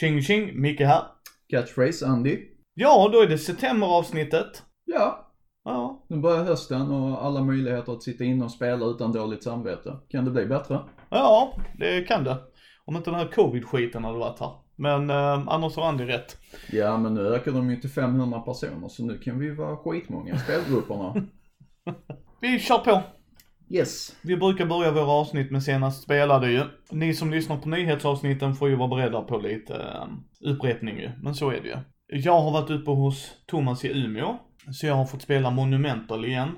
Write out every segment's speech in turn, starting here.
Tjing tjing, Micke här. Catchphrase, Andy. Ja, då är det septemberavsnittet. Ja, Ja, nu börjar hösten och alla möjligheter att sitta inne och spela utan dåligt samvete. Kan det bli bättre? ja, det kan det. Om inte den här covid-skiten hade varit här. Men eh, annars har Andy rätt. Ja, men nu ökar de ju till 500 personer så nu kan vi vara skitmånga i spelgrupperna. Vi kör på. Yes. Vi brukar börja våra avsnitt med senast spelade ju. Ni som lyssnar på nyhetsavsnitten får ju vara beredda på lite ehm, upprepning ju. Men så är det ju. Jag har varit uppe hos Thomas i Umeå. Så jag har fått spela Monumental igen.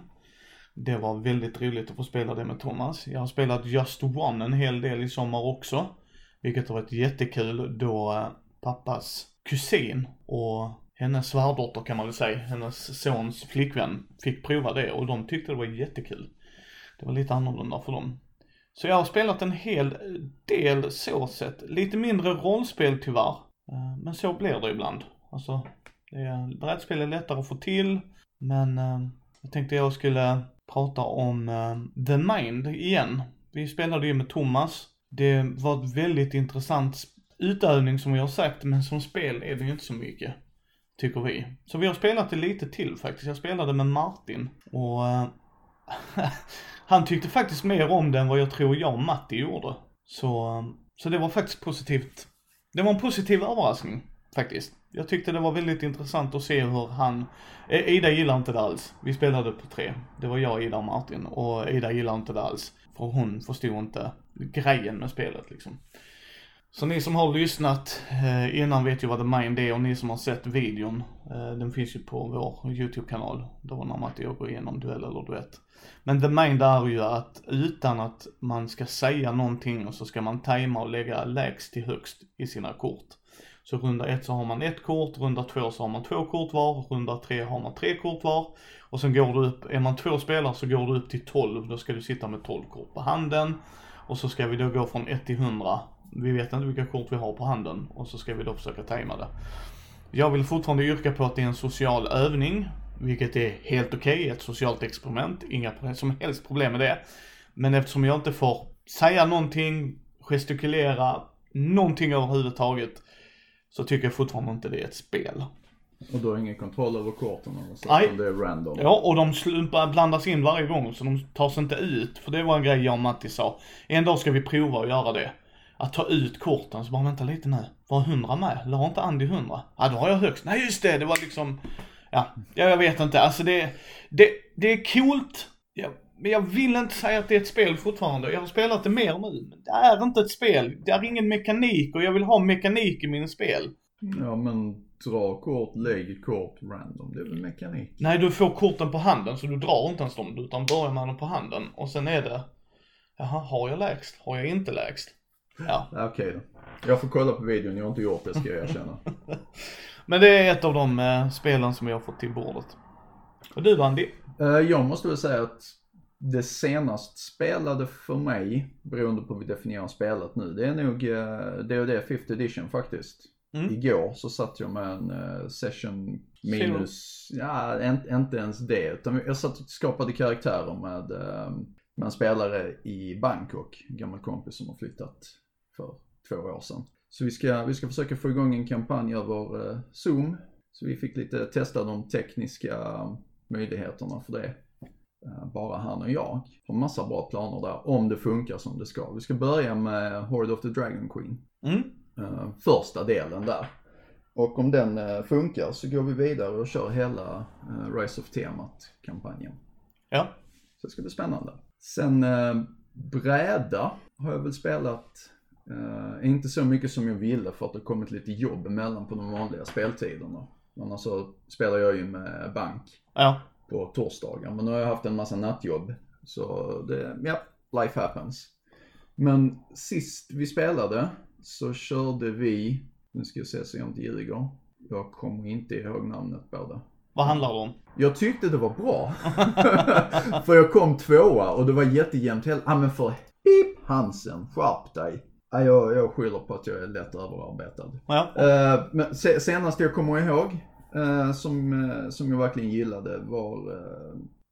Det var väldigt roligt att få spela det med Thomas. Jag har spelat Just One en hel del i sommar också. Vilket har varit jättekul då eh, pappas kusin och hennes svärdotter kan man väl säga, hennes sons flickvän fick prova det och de tyckte det var jättekul. Det var lite annorlunda för dem. Så jag har spelat en hel del så sett. Lite mindre rollspel tyvärr. Eh, men så blir det ibland. Alltså, det är, brädspel är lättare att få till. Men eh, jag tänkte jag skulle prata om eh, The Mind igen. Vi spelade ju med Thomas. Det var ett väldigt intressant utövning som vi har sagt, men som spel är det ju inte så mycket. Tycker vi. Så vi har spelat det lite till faktiskt. Jag spelade med Martin och eh, han tyckte faktiskt mer om det än vad jag tror jag och Matti gjorde. Så, um, så det var faktiskt positivt. Det var en positiv överraskning faktiskt. Jag tyckte det var väldigt intressant att se hur han, e, Ida gillar inte det alls. Vi spelade på tre. Det var jag, Ida och Martin och Ida gillar inte det alls. För hon förstod inte grejen med spelet liksom. Så ni som har lyssnat eh, innan vet ju vad The Mind är och ni som har sett videon, eh, den finns ju på vår YouTube-kanal. Då var när Matti går igenom duell eller duett. Men The Mind är ju att utan att man ska säga någonting och så ska man tajma och lägga lägst till högst i sina kort. Så runda ett så har man ett kort, runda två så har man två kort var, runda tre har man tre kort var. Och sen går du upp, är man två spelare så går du upp till 12, då ska du sitta med 12 kort på handen. Och så ska vi då gå från 1 till 100. Vi vet inte vilka kort vi har på handen och så ska vi då försöka tajma det. Jag vill fortfarande yrka på att det är en social övning, vilket är helt okej, ett socialt experiment, inga som helst problem med det. Men eftersom jag inte får säga någonting, gestikulera, någonting överhuvudtaget, så tycker jag fortfarande inte det är ett spel. Och du har ingen kontroll över korten Nej. det är random. Ja, och de slumpar, blandas in varje gång så de tas inte ut. För det var en grej jag och Matti sa. En dag ska vi prova att göra det. Att ta ut korten, så bara vänta lite nu. Var 100 med? Eller inte Andy 100? Ja, då har jag högst. Nej just det, det var liksom, ja jag vet inte. Alltså det, det, det är coolt. Ja, men jag vill inte säga att det är ett spel fortfarande. Jag har spelat det mer nu. Men det är inte ett spel. Det är ingen mekanik och jag vill ha mekanik i mina spel. Ja, men dra kort, lägg kort, random. Det är väl mekanik. Nej, du får korten på handen så du drar inte ens dem utan börjar med dem på handen och sen är det Jaha, har jag lägst? Har jag inte lägst? Ja, Okej då. Jag får kolla på videon, jag har inte gjort det ska jag erkänna. men det är ett av de eh, spelen som jag har fått till bordet. Och du Andy? Eh, jag måste väl säga att det senast spelade för mig, beroende på hur vi definierar spelet nu, det är nog uh, D&D 5th edition faktiskt. Mm. Igår så satt jag med en eh, session minus, ja inte, inte ens det, utan jag satt och skapade karaktärer med, eh, med en spelare i Bangkok, en gammal kompis som har flyttat för två år sedan. Så vi ska, vi ska försöka få igång en kampanj över eh, Zoom, så vi fick lite testa de tekniska möjligheterna för det. Eh, Bara han och jag har massa bra planer där, om det funkar som det ska. Vi ska börja med Horde of the Dragon Queen Mm. eh, första delen där. Och om den eh, funkar så går vi vidare och kör hela eh, Rise of Tiamat-kampanjen. Ja. Så det ska bli spännande. Sen eh, bräda har jag väl spelat, eh, inte så mycket som jag ville för att det kommit lite jobb emellan på de vanliga speltiderna. Annars så spelar jag ju med bank Ja. på torsdagar. Men nu har jag haft en massa nattjobb. Så det, ja, life happens. Men sist vi spelade så körde vi, nu ska jag se så jag inte ljuger. Jag kommer inte ihåg namnet på det. Vad handlar det om? Jag tyckte det var bra. för jag kom tvåa och det var jättejämnt. Ja ah, men för pip Hansen, skärp dig. Ja, jag, jag skyller på att jag är lätt överarbetad. Ja. Eh, men se, senast jag kommer ihåg, eh, som, eh, som jag verkligen gillade var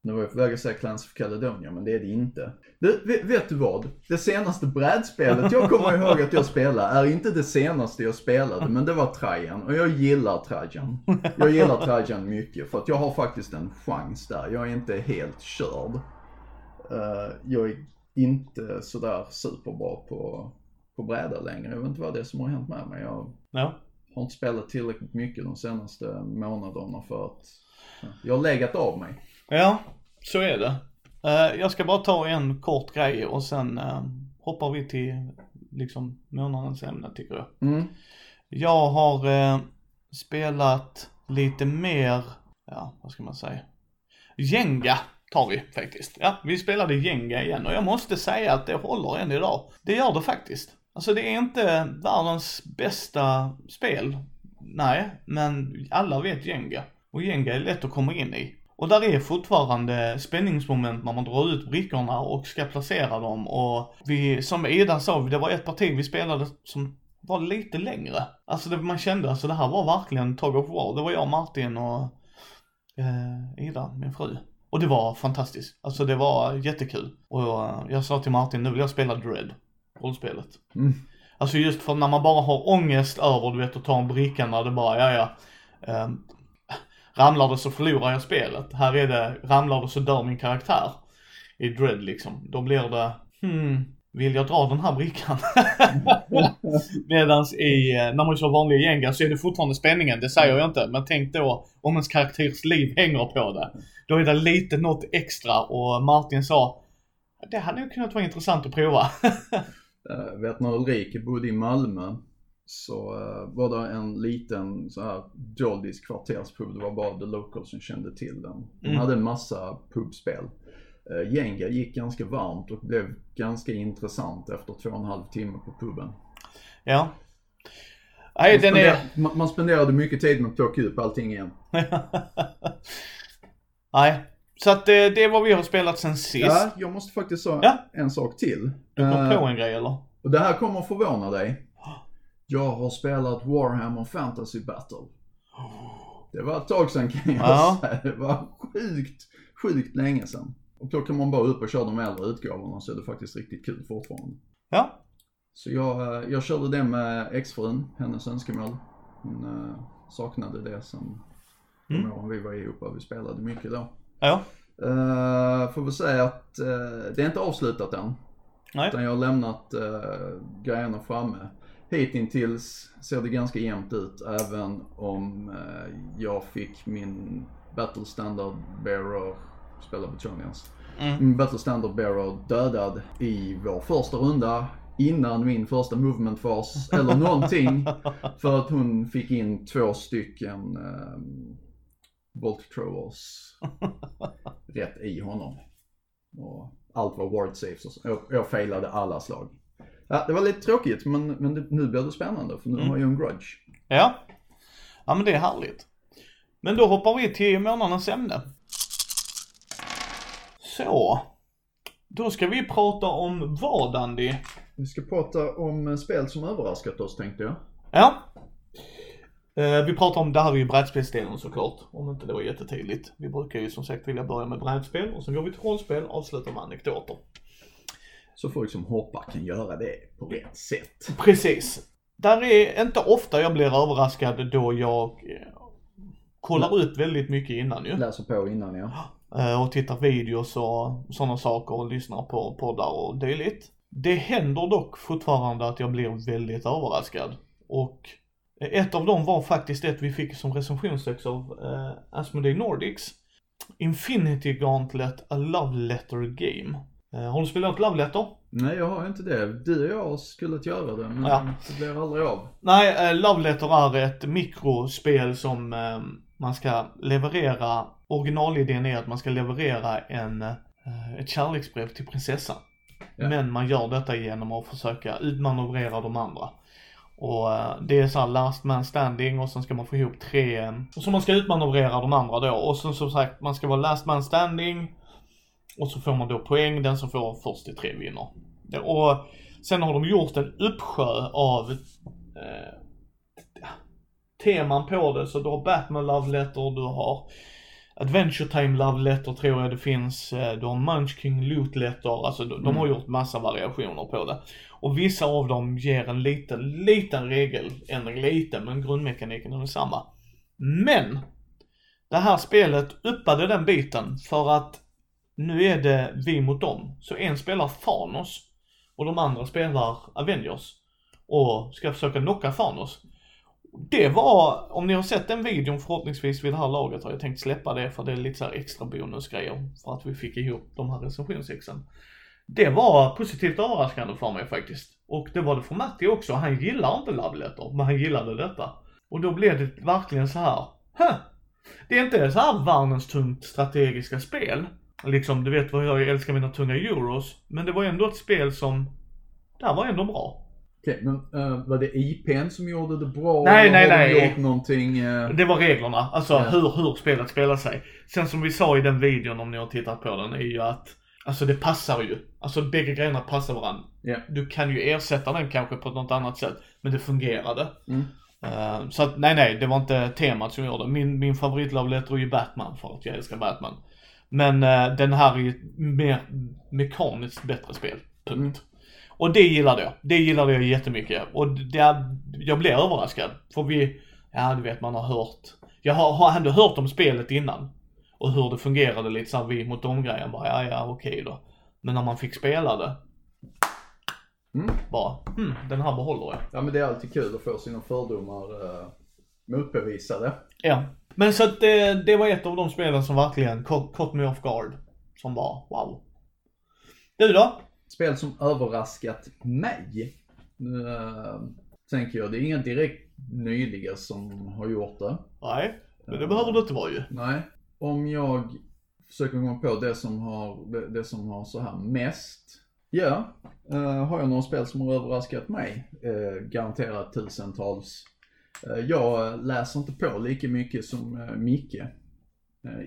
Nu var jag på väg att säga Clans of Caledonia, men det är det inte. Du, vet, vet du vad? Det senaste brädspelet jag kommer ihåg att jag spelade är inte det senaste jag spelade, men det var Trajan. Och jag gillar Trajan. Jag gillar Trajan mycket, för att jag har faktiskt en chans där. Jag är inte helt körd. Jag är inte sådär superbra på, på bräda längre. Jag vet inte vad det är som har hänt med mig. Jag Ja. har inte spelat tillräckligt mycket de senaste månaderna för att jag har legat av mig. Ja, så är det. Eh, jag ska bara ta en kort grej och sen eh, hoppar vi till liksom månadens ämne tycker jag. Mm. Jag har eh, spelat lite mer, ja vad ska man säga, Jenga tar vi faktiskt. Ja, vi spelade Jenga igen och jag måste säga att det håller än idag. Det gör det faktiskt. Alltså det är inte världens bästa spel, nej, men alla vet Jenga. Och Jenga är lätt att komma in i. Och där är fortfarande spänningsmoment när man drar ut brickorna och ska placera dem och vi, som Ida sa, det var ett parti vi spelade som var lite längre. Alltså det, man kände, alltså det här var verkligen tag of War. Det var jag, Martin och eh, Ida, min fru. Och det var fantastiskt. Alltså det var jättekul. Och jag, jag sa till Martin, nu vill jag spela Dread, rollspelet. Mm. Alltså just för när man bara har ångest över, du vet, att ta en bricka när det bara, ja ja. ehm, ramlar det så förlorar jag spelet. Här är det, ramlar det så dör min karaktär. I Dread liksom. Då blir det, hmm, vill jag dra den här brickan? Medans i, eh, när man kör vanliga gänga så är det fortfarande spänningen, det säger jag inte. Men tänk då om ens karaktärs liv hänger på det. Då är det lite något extra och Martin sa, det hade nog kunnat vara intressant att prova. Uh, vet när Ulrike bodde i Malmö så uh, var det en liten så här Joldies kvarterspub. Det var bara the locals som kände till den. De Mm. hade en massa pubspel. Jenga gick ganska varmt och blev ganska intressant efter två och en halv timme på puben. ja. Nej, Man, är... spenderade, man, man spenderade mycket tid med att plocka upp allting igen. Nej. Så att det, det är vad vi har spelat sen sist. Ja, jag måste faktiskt säga Ja. en sak till. Du kom Eh, på en grej eller? Och det här kommer att förvåna dig. Jag har spelat Warhammer Fantasy Battle. Det var ett tag sedan kan jag Ja. säga. Det var sjukt, sjukt länge sedan. Och plockar man bara upp och kör de äldre utgåvorna så är det faktiskt riktigt kul fortfarande. Ja. Så jag, eh, jag körde det med exfrun, hennes önskemål. Hon eh, saknade det sen de Mm. åren vi var ihop och vi spelade mycket då. Ja. Uh, får väl säga att eh, det är inte avslutat än. Nej. Utan jag har lämnat uh, grejerna framme. Hittills ser det ganska jämnt ut även om eh, jag fick min Battle Standard Bearer, spela Batonians, Mm. min Battle Standard Bearer dödad i vår första runda innan min första movement fas eller någonting. För att hon fick in två stycken um, Bolt Throwers rätt i honom. Och allt var ward saves. Jag, jag failade alla slag. Ja, det var lite tråkigt men, men det, nu blir det spännande för nu Mm. har jag en grudge. Ja. Ja men det är härligt. Men då hoppar vi till månadens ämne. Så. Då ska vi prata om vad Andy? Vi ska prata om spel som överraskat oss tänkte jag. Ja. Eh, vi pratar om, det här är ju brädspelsdelen såklart. Om inte det var jättetydligt. Vi brukar ju som sagt vilja börja med brädspel och sen går vi till rollspel och avslutar med anekdoter. Så folk som hoppar kan göra det på rätt sätt. Precis. Där är inte ofta jag blir överraskad då jag eh, kollar upp väldigt mycket innan ju. Läser på innan ja. Eh, och tittar videos och sådana saker och lyssnar på poddar och dylikt. Det händer dock fortfarande att jag blir väldigt överraskad. Och ett av dem var faktiskt ett vi fick som recensionstext av eh, Asmodee Nordics. Infinity Gauntlet A Love Letter Game. Eh, har du spelat Love Letter? Nej jag har inte det. Du och jag skulle göra det men Ja. det blir aldrig av. Nej, eh, Love Letter är ett mikrospel som eh, man ska leverera, originalidén är att man ska leverera en, eh, ett kärleksbrev till prinsessan. Ja. Men man gör detta genom att försöka utmanövrera de andra. Och eh, det är så här last man standing och sen ska man få ihop tre, och så man ska utmanövrera de andra då. Och sen som sagt, man ska vara last man standing. Och så får man då poäng, den som får först till tre vinner. Och sen har de gjort en uppsjö av eh, teman på det. Så du har Batman Love Letter, du har Adventure Time Love Letter tror jag det finns. eh, Du har Munchkin Loot Letter. Alltså de, de har Mm. gjort massa variationer på det. Och vissa av dem ger en liten, liten regeländring. Lite, men grundmekaniken är densamma. Men! Det här spelet uppade den biten för att nu är det vi mot dem. Så en spelar Thanos och de andra spelar Avengers. Och ska försöka knocka Thanos. Det var, om ni har sett den videon förhoppningsvis vid det här laget har jag tänkt släppa det för det är lite så här extra bonusgrejer för att vi fick ihop de här recensionsexen. Det var positivt överraskande för mig faktiskt. Och det var det för Matti också. Han gillar inte Love Letter, men han gillade detta. Och då blev det verkligen så här. Huh. Det är inte så här världens tungt strategiska spel. Liksom, du vet vad jag älskar mina tunga euros. Men det var ändå ett spel som, det här var ändå bra. Okej, men eh, var det IPn som gjorde det bra? Nej, nej, nej. gjort någonting? eh, Det var reglerna, alltså Ja. hur, hur spelet spelar sig. Sen som vi sa i den videon om ni har tittat på den är ju att, alltså det passar ju. Alltså bägge grejerna passar varandra. Ja. Du kan ju ersätta den kanske på något annat sätt, men det fungerade. Mm. Eh, så att nej, nej, det var inte temat som gjorde det. Min, min favoritlove letter är ju Batman för att jag älskar Batman. Men eh, den här är ju mer mekaniskt bättre spel. Punkt. Mm. Och det gillade jag. Det gillade jag jättemycket. Och det, jag blev överraskad. För vi, ja du vet man har hört. Jag har, har ändå hört om spelet innan. Och hur det fungerade lite såhär vi mot de grejen bara, ja ja okej då. Men när man fick spela det. Mm. Bara, hmm, den här behåller jag. Ja men det är alltid kul att få sina fördomar uh, motbevisade. Ja. Men så att det, det var ett av de spelen som verkligen caught caught me off guard. Som var, wow. Du då? Spel som överraskat mig. Nu eh, tänker jag, det är inga direkt nyliga som har gjort det. Nej, men det behöver det inte vara ju. Nej. Om jag försöker komma på det som har, det, det som har så här mest. Ja, eh, har jag några spel som har överraskat mig. Eh, garanterat tusentals. Eh, jag läser inte på lika mycket som Micke.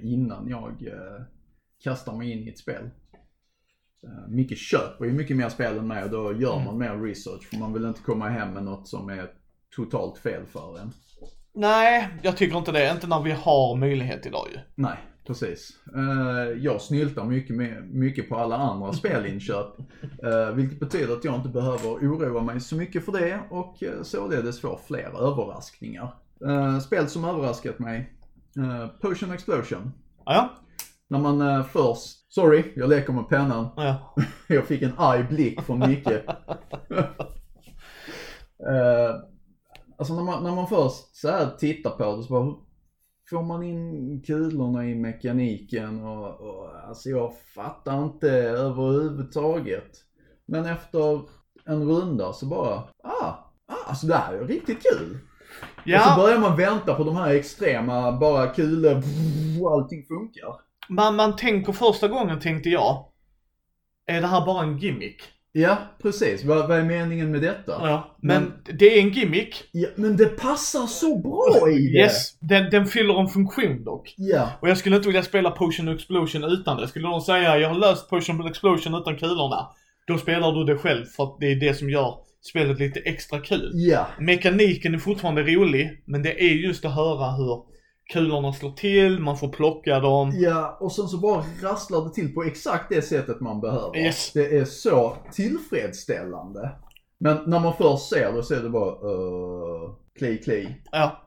Innan jag kastar mig in i ett spel. Eh, Micke köper ju mycket mer spel än mig och då gör man mer research. För man vill inte komma hem med något som är totalt fel för en. Nej, jag tycker inte det. Inte när vi har möjlighet idag ju. Nej, precis. Eh, jag snyltar mycket, med, mycket på alla andra spelinköp. Uh, vilket betyder att jag inte behöver oroa mig så mycket för det och således får fler överraskningar. Spel som överraskat mig. Potion Explosion. Ja. När man först, sorry, jag leker med pennan. ja. Jag fick en arg blick från Micke. uh, alltså när man, när man först så här tittar på det så bara, får man in kulorna i mekaniken och, och alltså jag fattar inte överhuvudtaget. Men efter en runda så bara, ah, ah alltså det här är riktigt kul. Och så ja börjar man vänta på de här extrema, bara kulor, allting funkar. Man, man tänker första gången tänkte jag, är det här bara en gimmick? Ja, precis. Vad, vad är meningen med detta? Ja. Men det är en gimmick. Ja, men det passar så bra i det. Yes, den, den fyller en funktion dock. Ja. Och jag skulle inte vilja spela Potion Explosion utan det. Skulle någon säga jag har löst Potion Explosion utan kulorna. Då spelar du det själv för att det är det som gör spelet lite extra kul. Ja. Mekaniken är fortfarande rolig, men det är just att höra hur kulorna slår till, man får plocka dem. Ja, och sen så bara rasslar det till på exakt det sättet man behöver. Yes. Det är så tillfredsställande. Men när man först ser det så är det bara, uh, kli kli. Ja.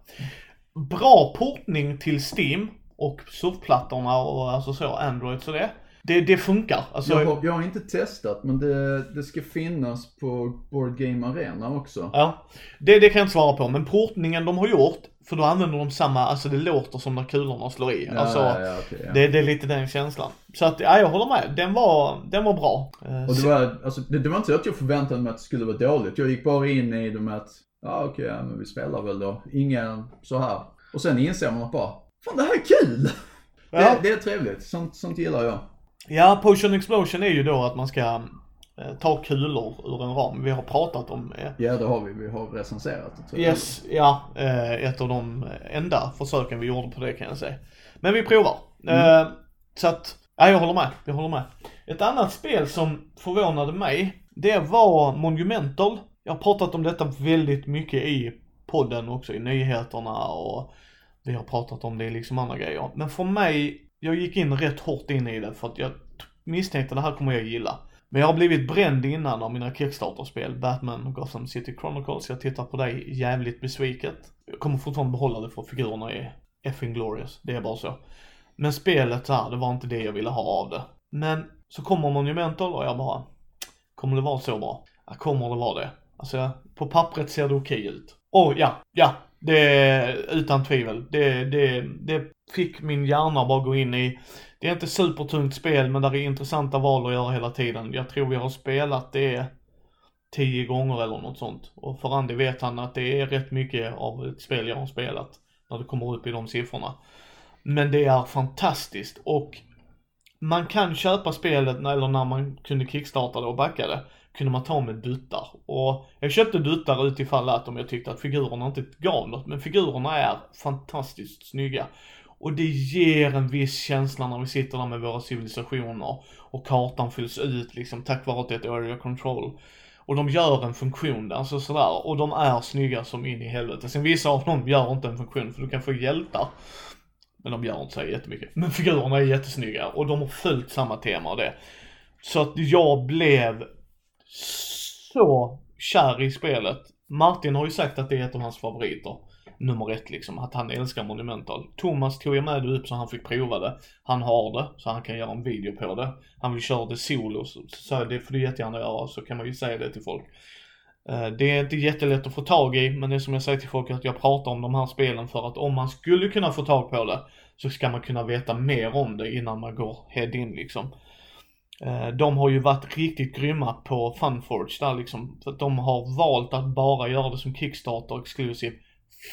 Bra portning till Steam och surfplattorna och alltså så, Android så det. Det, det funkar. Alltså, Jag har, jag har inte testat men det, det ska finnas på Board Game Arena också. Ja, det, det kan jag inte svara på. Men portningen de har gjort, för då använder de samma, alltså det låter som när kulorna slår i. Ja, alltså, ja, ja, ja. det, det är lite den känslan. Så att, ja jag håller med. Den var, den var bra. Eh, Och det var, alltså, det, det var inte så att jag förväntade mig att det skulle vara dåligt. Jag gick bara in i det med att, ja okej, ja, men vi spelar väl då. Ingen så här. Och sen inser man att bara, fan det här är kul! Det, det är trevligt, sånt, sånt gillar jag. Ja, Potion Explosion är ju då att man ska ta kulor ur en ram. Vi har pratat om eh, Ja det har vi, vi har recenserat det. Yes, ja. Eh, ett av de enda försöken vi gjorde på det kan jag säga. Men vi provar. Eh, så att, ja jag håller med. Jag håller med. Ett annat spel som förvånade mig, det var Monumental. Jag har pratat om detta väldigt mycket i podden också, i nyheterna och Vi har pratat om det liksom andra grejer. Men för mig, jag gick in rätt hårt in i det för att jag misstänkte det här kommer jag gilla. Men jag har blivit bränd innan av mina Kickstarter-spel, Batman och Gotham City Chronicles. Jag tittar på dig jävligt besviket. Jag kommer fortfarande behålla det för figurerna är effing glorious, det är bara så. Men spelet här, det var inte det jag ville ha av det. Men så kommer Monumental och jag bara, kommer det vara så bra? Ja, kommer det vara det? Alltså, på pappret ser det okej ut. Och ja, ja, det, utan tvivel. Det, det, det fick min hjärna bara gå in i. Det är inte supertungt spel, men där är intressanta val att göra hela tiden. Jag tror vi har spelat det tio gånger eller något sånt. Och för Andy vet han att det är rätt mycket av ett spel jag har spelat. När det kommer upp i de siffrorna. Men det är fantastiskt och man kan köpa spelet, eller när man kunde kickstarta det och backa det, kunde man ta med duttar. Och jag köpte duttar utifall att om jag tyckte att figurerna inte gav något, men figurerna är fantastiskt snygga. Och det ger en viss känsla när vi sitter där med våra civilisationer och kartan fylls ut liksom tack vare att det är ett area control. Och de gör en funktion, alltså sådär. Och de är snygga som in i helvete. Sen vissa av dem gör inte en funktion för du kan få hjältar. Men de gör inte så jättemycket. Men figurerna är jättesnygga och de har följt samma tema och det. Så att jag blev så kär i spelet. Martin har ju sagt att det är ett av hans favoriter. Nummer ett liksom, att han älskar Monumental. Thomas tog jag med det upp så han fick prova det. Han har det, så han kan göra en video på det. Han vill köra det solo, så, så det får du jättegärna göra, så kan man ju säga det till folk. Eh, det är inte jättelätt att få tag i, men det är som jag säger till folk att jag pratar om de här spelen för att om man skulle kunna få tag på det så ska man kunna veta mer om det innan man går head in liksom. Eh, de har ju varit riktigt grymma på Funforge där liksom. För att de har valt att bara göra det som Kickstarter exklusiv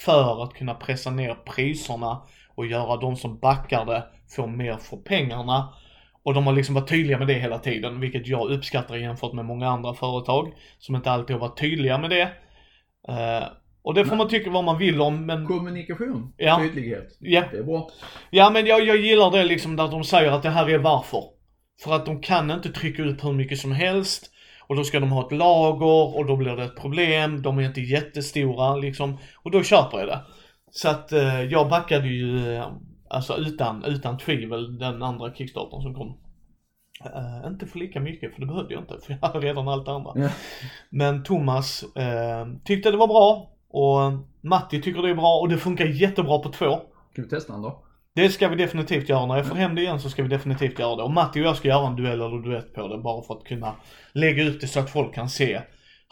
för att kunna pressa ner priserna och göra de som backar det få mer för pengarna. Och de har liksom varit tydliga med det hela tiden, vilket jag uppskattar jämfört med många andra företag som inte alltid har varit tydliga med det. Uh, och det får man tycka vad man vill om men... Kommunikation, ja. tydlighet. Ja. Det är bra. Ja men jag, jag gillar det liksom där de säger att det här är varför. För att de kan inte trycka ut hur mycket som helst. Och då ska de ha ett lager och då blir det ett problem. De är inte jättestora liksom. Och då köper jag det. Så att eh, jag backade ju, eh, alltså utan, utan tvivel, den andra kickstarten som kom. Uh, inte för lika mycket, för det behövde jag inte, för jag hade redan allt andra. Ja. Men Thomas uh, tyckte det var bra och Matti tycker det är bra och det funkar jättebra på två. Ska vi testa den då? Det ska vi definitivt göra. När jag får hem det igen så ska vi definitivt göra det. Och Matti och jag ska göra en duell eller duett på det bara för att kunna lägga ut det så att folk kan se.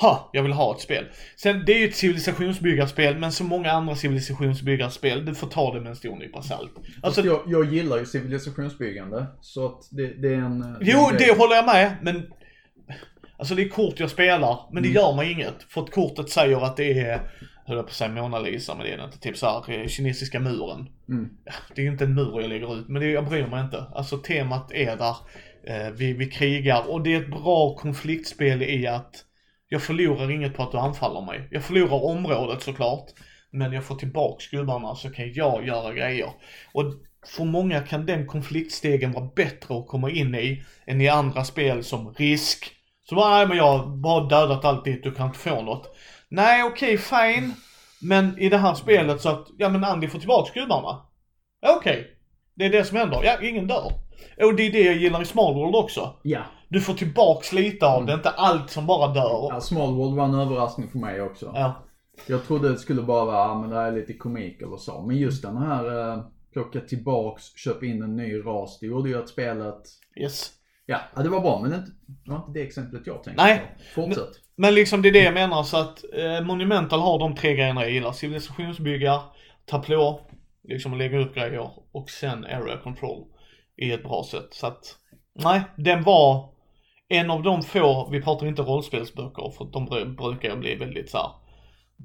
Ha, jag vill ha ett spel. Sen, det är ju ett civilisationsbyggarspel, men som många andra civilisationsbyggarspel, du får ta det med en stor nypa salt. Alltså, jag, jag gillar ju civilisationsbyggande, så att det, det är en... Jo, en det håller jag med, men Alltså det är kort jag spelar, men det gör mig inget. För att kortet säger att det är, höll jag på att säga Mona Lisa, men det är det inte. Typ såhär, kinesiska muren. Mm. Det är ju inte en mur jag lägger ut, men det, jag bryr mig inte. Alltså temat är där. Eh, vi, vi krigar och det är ett bra konfliktspel i att jag förlorar inget på att du anfaller mig. Jag förlorar området såklart. Men jag får tillbaks gubbarna så kan jag göra grejer. Och för många kan den konfliktstegen vara bättre att komma in i än i andra spel som risk. Så bara, nej men jag har bara dödat allt dit, du kan inte få något. Nej okej, okay, fine. Men i det här spelet så att, ja men Andy får tillbaks gubbarna. Okej. Okay. Det är det som händer. Ja, ingen dör. Och det är det jag gillar i Small World också. Ja. Du får tillbaks lite av det, inte allt som bara dör. Ja, Small World var en överraskning för mig också. Ja. Jag trodde det skulle bara vara, men det är lite komik eller så. Men just den här eh, plocka tillbaks, köpa in en ny ras, det gjorde ju att spelet Yes. Ja, det var bra men det var inte det exemplet jag tänkte Nej. på. Fortsätt. Men liksom det är det jag menar så att eh, Monumental har de tre grejerna jag gillar. Civilisationsbyggar, tablå, liksom lägga upp grejer och sen area control i ett bra sätt. Så att, nej, den var en av de få, vi pratar inte rollspelsböcker för de brukar bli väldigt så här,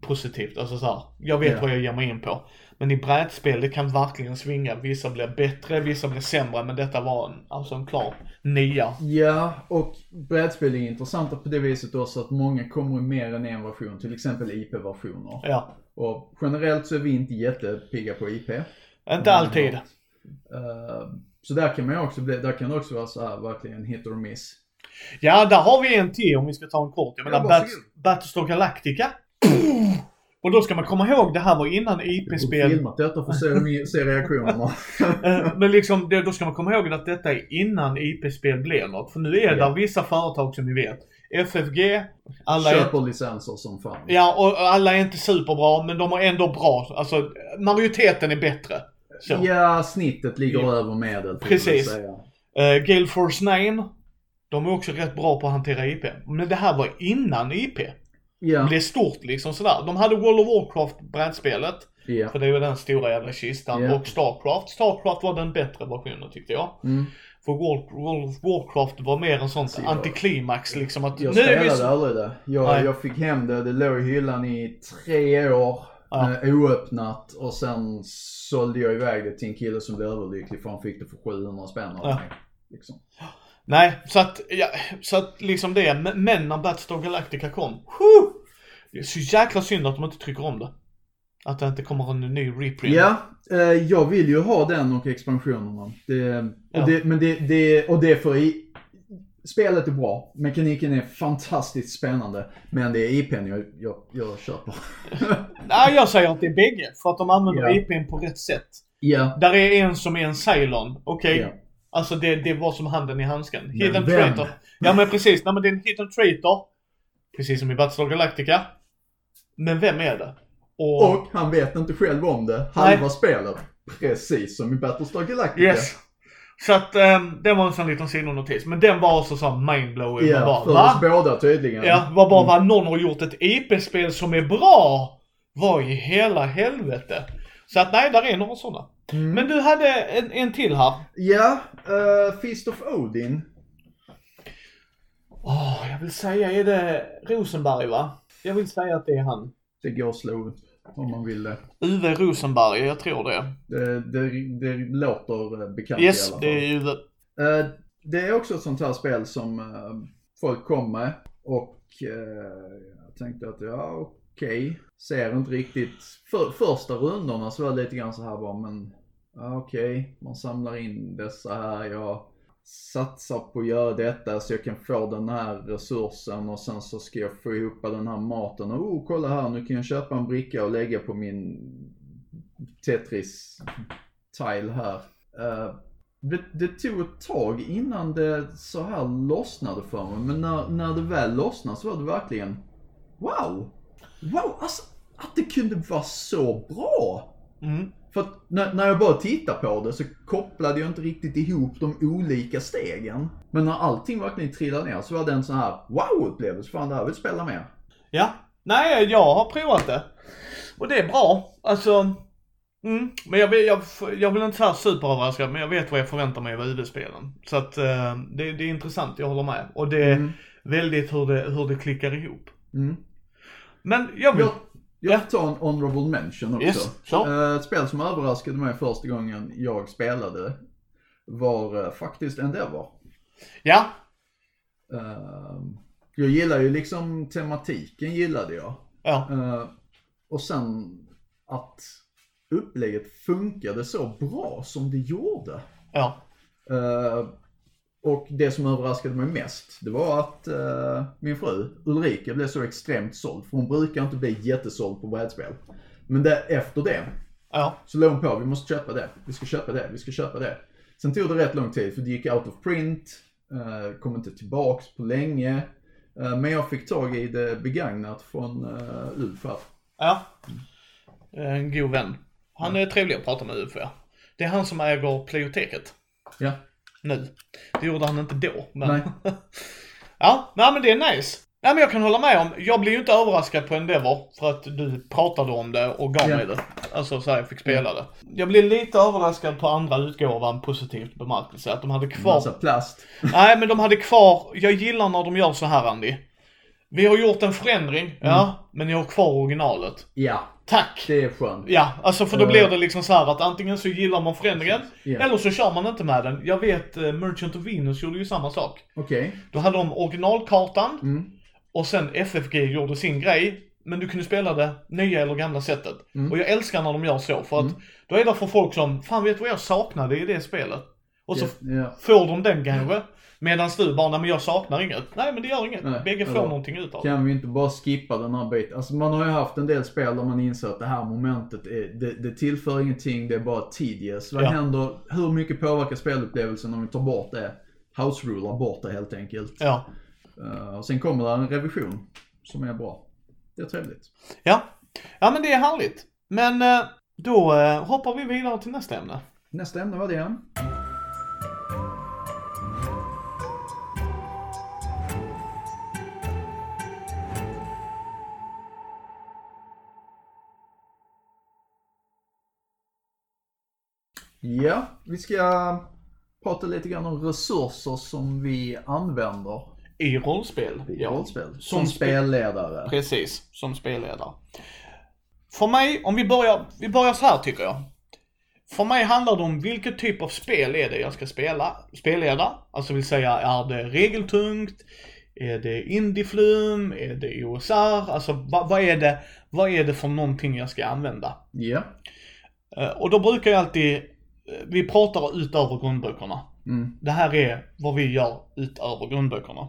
positivt, alltså så här, jag vet Ja. vad jag ger mig in på. Men i brädspel, det kan verkligen svinga. Vissa blir bättre, vissa blir sämre, men detta var en, alltså en klar nia. Ja, och brädspel är intressanta på det viset också att många kommer i mer än en version, till exempel IP-versioner. Ja, Och generellt så är vi inte jättepigga på IP. inte alltid. Eh, så där kan man också bli, där kan det också vara så här verkligen hit or miss. Ja, där har vi en till om vi ska ta en kort. Jag menar, Ja, Bat. Battlestar Galactica. Och då ska man komma ihåg, det här var innan IP-spel. filmat detta för att se, se reaktionerna. Eh, Men liksom, då ska man komma ihåg att detta är innan IP-spel blev något. För nu är det vissa företag som ni vet. FFG, alla är, Köper licenser som fan. ja, och alla är inte superbra, men de är ändå bra. Alltså, majoriteten är bättre. Så. Ja, snittet ligger Ja. över medel. Precis. Uh, Gale Force 9, de är också rätt bra på att hantera IP. Men det här var innan IP. Ja. blev stort liksom sådär. De hade World of Warcraft brädspelet. Ja. För det var den stora jävla kistan. Ja. Och Starcraft. Starcraft var den bättre versionen tyckte jag. Mm. För World, of Warcraft var mer en sån Ja. antiklimax liksom att Jag spelade så- aldrig det. Jag, Nej. jag fick hem det, det låg i hyllan i tre år. Ja. Eh, oöppnat och sen sålde jag iväg det till en kille som blev överlycklig för han fick det för 700 spänn av Ja. mig. Liksom. Nej, så att, ja, så att liksom det. Men- när Battlestar Galactica kom. Whew, det är så jäkla synd att de inte trycker om det. Att det inte kommer en ny reprint. Ja, eh, jag vill ju ha den och expansionerna. Det, och Ja. det, men det, det, och det är för i, Spelet är bra, mekaniken är fantastiskt spännande. Men det är IPn jag, jag, jag köper. Nej, jag säger att det är bägge. För att de använder Ja. IPn på rätt sätt. ja, Där är en som är en Cylon. Okej. Ja. Alltså det, det var som handen i handsken. Hidden vem? traitor. Ja men precis. Nej men det är en hidden traitor. Precis som i Battlestar Galactica. Men vem är det? Och... och han vet inte själv om det. Halva spelet. Precis som i Battlestar Galactica. yes. Så att um, det var en sån liten sidonotis. Men den var också så mindblowing. Ja, bara, för va? oss båda tydligen. Ja, var bara vad någon har gjort ett IP-spel som är bra. Vad i hela helvete. Så att nej, där är några sådana. Mm. Men du hade en, en till här. Ja, eh, Feast of Odin. Åh, jag vill säga, är det Rosenberg va? Jag vill säga att det är han. Det går att slå upp om man vill det. Uwe Rosenberg, jag tror det. Det, det, det låter eh, bekant Yes, i alla fall. det är Uwe. Eh, det är också ett sånt här spel som eh, folk kom med och jag tänkte att ja okej, ser inte riktigt. För, första rundorna så var det lite grann så här bara men okej, okej, man samlar in dessa här, jag satsar på att göra detta så jag kan få den här resursen och sen så ska jag få ihop den här maten och oh kolla här nu kan jag köpa en bricka och lägga på min Tetris-tile här. Uh, det, det tog ett tag innan det så här lossnade för mig. Men när, när det väl lossnade så var det verkligen Wow! Wow, alltså att det kunde vara så bra! Mm. För att när, när jag bara tittade på det så kopplade jag inte riktigt ihop de olika stegen. Men när allting verkligen trillade ner så var det en sån här wow-upplevelse. Fan, det här vill spela mer. Ja. Nej, jag har provat det. Och det är bra. Alltså. Mm. Men jag, jag, jag vill inte säga superöverraskad, men jag vet vad jag förväntar mig av UD-spelen. Så att eh, det, det är intressant, jag håller med. Och det är Mm. väldigt hur det, hur det klickar ihop. Mm. Men jag vill... Jag, jag får ta en honorable mention också. Yes, så. Eh, Ett spel som överraskade mig första gången jag spelade var eh, faktiskt Endeavor. Ja. Eh, jag gillar ju liksom tematiken gillade jag. Ja. Eh, och sen att upplägget funkade så bra som det gjorde. Ja. Eh, och det som överraskade mig mest, det var att eh, min fru Ulrika blev så extremt såld. För hon brukar inte bli jättesåld på brädspel. Men det, efter det Ja. så låg hon på, vi måste köpa det, vi ska köpa det, vi ska köpa det. Sen tog det rätt lång tid för det gick out of print, eh, kom inte tillbaks på länge. Eh, men jag fick tag i det begagnat från uh, UF här. Ja. En god vän. Han är trevlig att prata med UFO. ja. Det är han som äger Pleioteket. Ja. Nu. Det gjorde han inte då. Men... Nej. ja, nej men det är nice. Nej men jag kan hålla med om, jag blir ju inte överraskad på Endeavor för att du pratade om det och gav Ja. mig det. Alltså så här, jag fick spela det. Jag blev lite överraskad på andra utgåvan positivt bemärkelse. Att de hade kvar Massa plast. Nej men de hade kvar, jag gillar när de gör så här Andy. Vi har gjort en förändring, ja, men ni har kvar originalet. Ja, Tack! det är skönt. Ja, alltså för då Eh. blir det liksom så här att antingen så gillar man förändringen, Ja. eller så kör man inte med den. Jag vet eh, Merchant of Venus gjorde ju samma sak. Okej. Då hade de originalkartan, Mm. och sen FFG gjorde sin grej, men du kunde spela det nya eller gamla sättet. Mm. Och jag älskar när de gör så, för att då är det för folk som, fan vet vad jag saknade i det spelet? Och så Ja, ja. får de den kanske. Medan du bara, nej men jag saknar inget. Nej men det gör inget. Nej, Bägge får någonting utav det. Kan vi inte bara skippa den här biten? Alltså man har ju haft en del spel där man inser att det här momentet är, det, det tillför ingenting, det är bara tedious. Vad Ja. händer, hur mycket påverkar spelupplevelsen om vi tar bort det? House rular bort det helt enkelt. Ja. Uh, och sen kommer det en revision som är bra. Det är trevligt. Ja. Ja men det är härligt. Men eh, då eh, hoppar vi vidare till nästa ämne. Nästa ämne var det Ja, vi ska prata lite grann om resurser som vi använder I rollspel. i rollspel. Som, Som spe- spelledare. Precis, som spelledare. För mig, om vi börjar, vi börjar så här tycker jag. För mig handlar det om vilken typ av spel är det jag ska spela, spelleda. Alltså vill säga, är det regeltungt? Är det indieflum? Är det OSR? Alltså vad, vad, är det, vad är det för någonting jag ska använda? Ja. Eh, Och då brukar jag alltid, vi pratar utöver grundböckerna. Mm. Det här är vad vi gör utöver grundböckerna.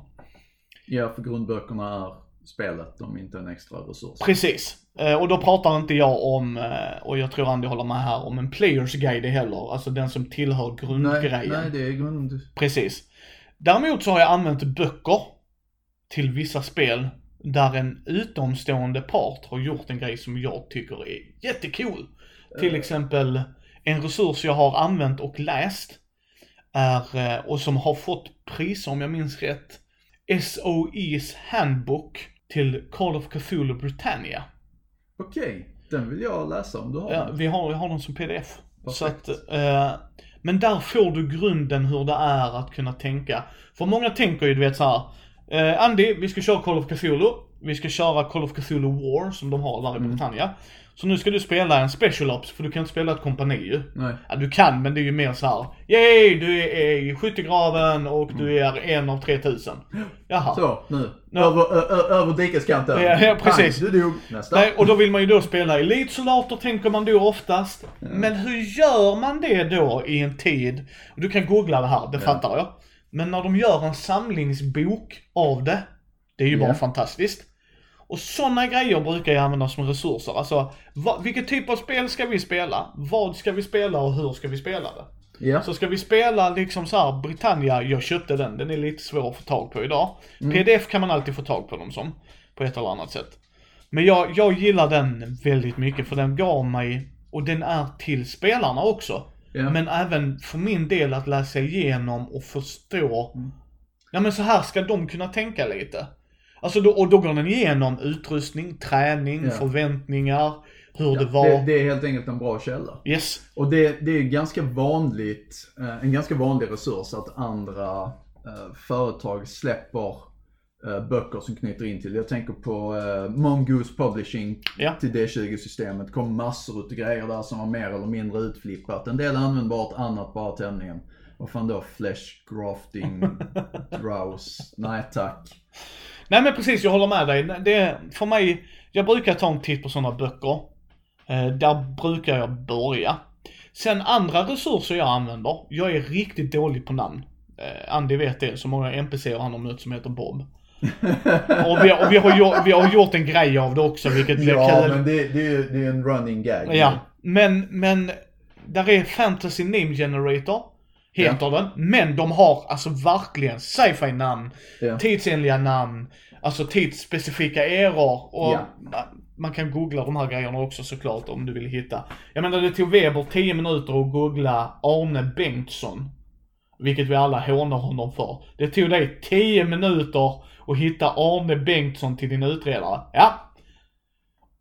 Ja, för grundböckerna är spelet, de är inte en extra resurs. Precis. Eh, Och då pratar inte jag om, eh, och jag tror Andy håller med här, om en players guide heller. Alltså den som tillhör Nej, grundgrejen. nej, det är grund... Precis. Däremot så har jag använt böcker till vissa spel där en utomstående part har gjort en grej som jag tycker är jättecool. Till exempel en resurs jag har använt och läst är, eh, och som har fått priser om jag minns rätt, SOE's Handbook till Call of Cthulhu Britannia. Okej, den vill jag läsa om du har Ja, den. vi har, jag har den som pdf. Så att, eh, men där får du grunden hur det är att kunna tänka. För många tänker ju du vet så här. Eh, Andy, vi ska köra Call of Cthulhu. Vi ska köra Call of Cthulhu War som de har där i Britannia. Så nu ska du spela en Special Ops för du kan inte spela ett kompani ju. Nej. Ja, du kan men det är ju mer så här. Yay, du är i skyttegraven och du är en av 3000. Jaha. Så, nu. Ja. Över, ö, över dikeskanten. Ja, ja, precis. Pang, du dog. Nästa. Nej, och då vill man ju då spela elitsoldater tänker man då oftast. Men hur gör man det då i en tid, du kan googla det här, det fattar jag. Men när de gör en samlingsbok av det, det är ju bara Ja. fantastiskt. Och sådana grejer brukar jag använda som resurser. Alltså, vad, vilken typ av spel ska vi spela? Vad ska vi spela och hur ska vi spela det? Ja. Så ska vi spela liksom så här, Britannia, jag köpte den, den är lite svår att få tag på idag. Mm. PDF kan man alltid få tag på dem som, på ett eller annat sätt. Men jag, jag gillar den väldigt mycket för den gav mig, och den är till spelarna också. Ja. Men även för min del att läsa igenom och förstå, Mm. ja men så här ska de kunna tänka lite. Alltså då, och då går den igenom utrustning, träning, Ja. förväntningar, hur Ja, det var. det, det är helt enkelt en bra källa. Yes. Och det, det är ganska vanligt, eh, en ganska vanlig resurs att andra eh, företag släpper böcker som knyter in till. Jag tänker på eh, Mongoose Publishing Ja. till D20-systemet. kom massor utav grejer där som var mer eller mindre utflippat. En del användbart, annat bara tämligen. Vad fan då? Flesh grafting, drowse. Nej tack. Nej men precis, jag håller med dig. Det för mig, jag brukar ta en titt på sådana böcker. Eh, där brukar jag börja. Sen andra resurser jag använder, jag är riktigt dålig på namn. Eh, Andy vet det, så många NPCer han har mött som heter Bob. Och vi, och vi, har, gjort, vi har gjort en grej av det också, vilket blev Ja, kul. men det, det, är, det är en running gag. Ja, men, men där är Fantasy Name Generator, heter den. Men de har alltså verkligen sci-fi namn, Ja. tidsenliga namn, alltså tidsspecifika eror och Ja. man, man kan googla de här grejerna också såklart om du vill hitta. Jag menar det tog Weber 10 minuter att googla Arne Bengtsson. Vilket vi alla hånar honom för. Det tog dig 10 minuter att hitta Arne Bengtsson till din utredare. Ja.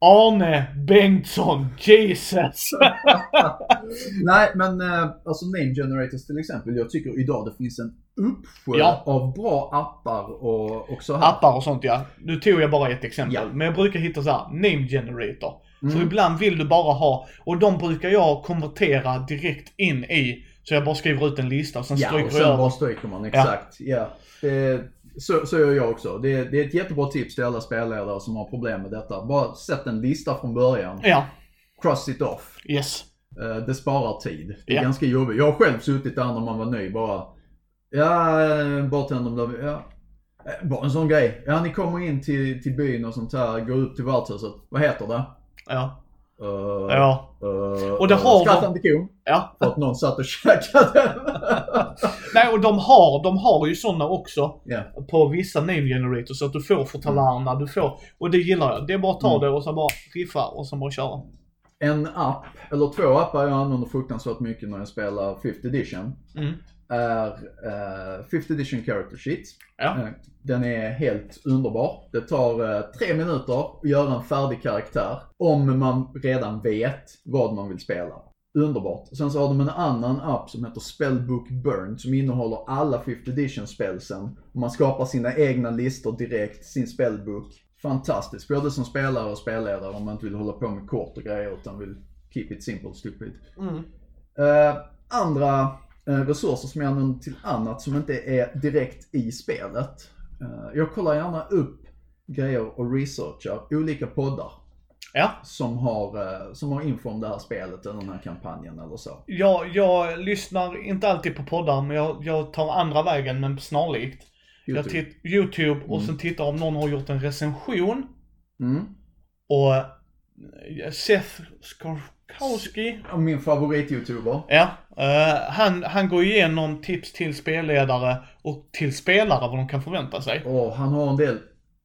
Arne Bengtsson, Jesus! Nej, men eh, alltså name generators till exempel. Jag tycker idag det finns en uppsjö Ja. av bra appar och, och så här. Appar och sånt ja. Nu tog jag bara ett exempel. Ja. Men jag brukar hitta så här, name generator. Mm. ibland vill du bara ha, och de brukar jag konvertera direkt in i. Så jag bara skriver ut en lista och sen Ja, stryker och jag sen över. bara stryker man. Exakt. Ja. Det, så, så gör jag också. Det, det är ett jättebra tips till alla spelledare som har problem med detta. Bara sätt en lista från början. Ja, Cross it off. yes. Eh, det sparar tid. Det är Ja. ganska jobbigt. Jag har själv suttit där när man var ny bara Ja, eh, bartendern ja. Eh, Bara en sån grej. Ja, ni kommer in till, till byn och sånt här, går upp till värdshuset. Vad heter det? Ja. Uh, Ja. uh, Och det har Skrattande kon. Ja. För att någon satt och käkade. Nej, och de har, de har ju sådana också. Ja. På vissa name generators, så att du får förtalarna, du får, och det gillar jag. Det är bara att ta Mm. det och så bara riffa och så bara köra. En app, eller två appar jag använder fruktansvärt mycket när jag spelar 5th edition. Mm. Är uh, 5th edition character sheet. Ja. Eh, Den är helt underbar. Det tar eh, tre minuter att göra en färdig karaktär. Om man redan vet vad man vill spela. Underbart. Sen så har de en annan app som heter Spellbook Burn som innehåller alla 5th edition spelsen. Man skapar sina egna listor direkt, sin spellbook. Fantastiskt. Både som spelare och spelledare om man inte vill hålla på med kort och grejer utan vill keep it simple stupid. Mm. Eh, andra eh, resurser som jag använder till annat som inte är direkt i spelet. Eh, jag kollar gärna upp grejer och researchar olika poddar Ja. som har, eh, som har info om det här spelet eller den här kampanjen eller så. Jag, jag lyssnar inte alltid på poddar, men jag, jag tar andra vägen, men snarlikt. Jag YouTube. titt, YouTube och Mm. sen tittar om någon har gjort en recension. Mm. Och eh, Seth Och Min favorit-youtuber. ja, eh, han, han går igenom tips till spelledare och till spelare vad de kan förvänta sig. Och han har en del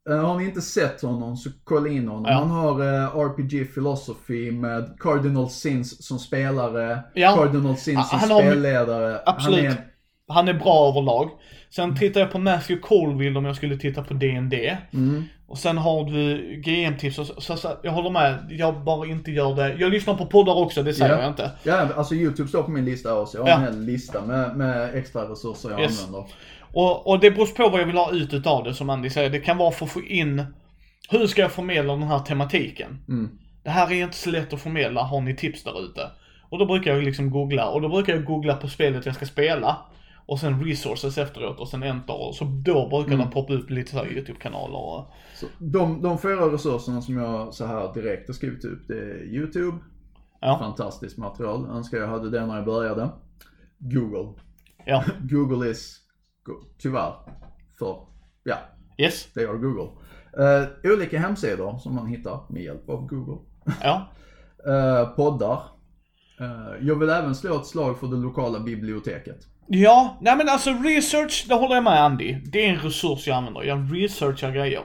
eh, har ni inte sett honom så kolla in honom. Ja. Han har eh, RPG Philosophy med Cardinal Sins som spelare, Ja. Cardinal Sins som Han har- spelledare. Absolut. Han är, Han är bra överlag. Sen tittar jag på Matthew Colville om jag skulle titta på D&D. mm, Och sen har du GM-tips och så, så, så jag håller med. Jag bara inte gör det. Jag lyssnar på poddar också, det säger Ja. jag inte. Ja, alltså YouTube står på min lista också. Jag har Ja. en hel lista med, med extra resurser jag Yes. använder. Och, och det beror på vad jag vill ha ut utav det som Andy säger. Det kan vara för att få in, hur ska jag förmedla den här tematiken? Mm. Det här är inte så lätt att förmedla, har ni tips där ute? Och då brukar jag liksom googla, och då brukar jag googla på spelet jag ska spela. Och sen resources efteråt och sen enter och så då brukar Mm. det poppa upp lite så här YouTube-kanaler och... Så de, de fyra resurserna som jag så här direkt har skrivit upp det är YouTube. Ja. Fantastiskt material. Önskar jag hade det när jag började. Google. Ja, Google is, tyvärr, för, ja, yes, det är Google. Eh, olika hemsidor som man hittar med hjälp av Google. ja. Eh, poddar. Eh, jag vill även slå ett slag för det lokala biblioteket. Ja, nej men alltså research, det håller jag med Andy. Det är en resurs jag använder. Jag researchar grejer.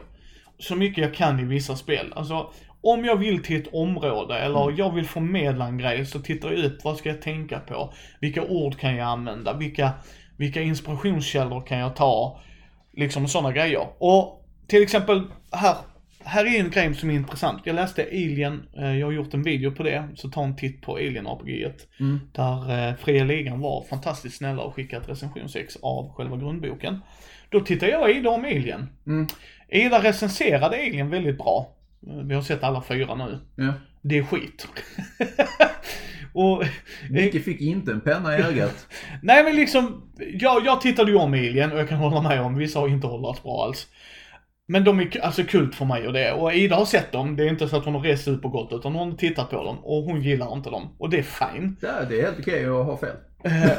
Så mycket jag kan i vissa spel. Alltså, om jag vill till ett område eller jag vill förmedla en grej så tittar jag upp, vad ska jag tänka på? Vilka ord kan jag använda? Vilka, vilka inspirationskällor kan jag ta? Liksom sådana grejer. Och till exempel här, här är en grej som är intressant. Jag läste Alien, eh, jag har gjort en video på det, så ta en titt på Alien RPG. Mm. Där eh, Fria Ligan var fantastiskt snälla och skickat recensionsex av själva grundboken. Då tittade jag i dem Alien. Mm. Ida recenserade Alien väldigt bra. Eh, Vi har sett alla fyra nu. Ja. Det är skit. och, Micke fick inte en penna i ögat. nej men liksom, jag, jag tittade ju om Alien och jag kan hålla med om, vissa har inte hållits bra alls. Men de är alltså kult för mig och det. Och Ida har sett dem, det är inte så att hon har rest ut på gott utan hon har tittat på dem och hon gillar inte dem. Och det är fine. Är, det är helt okej att ha fel. Eh,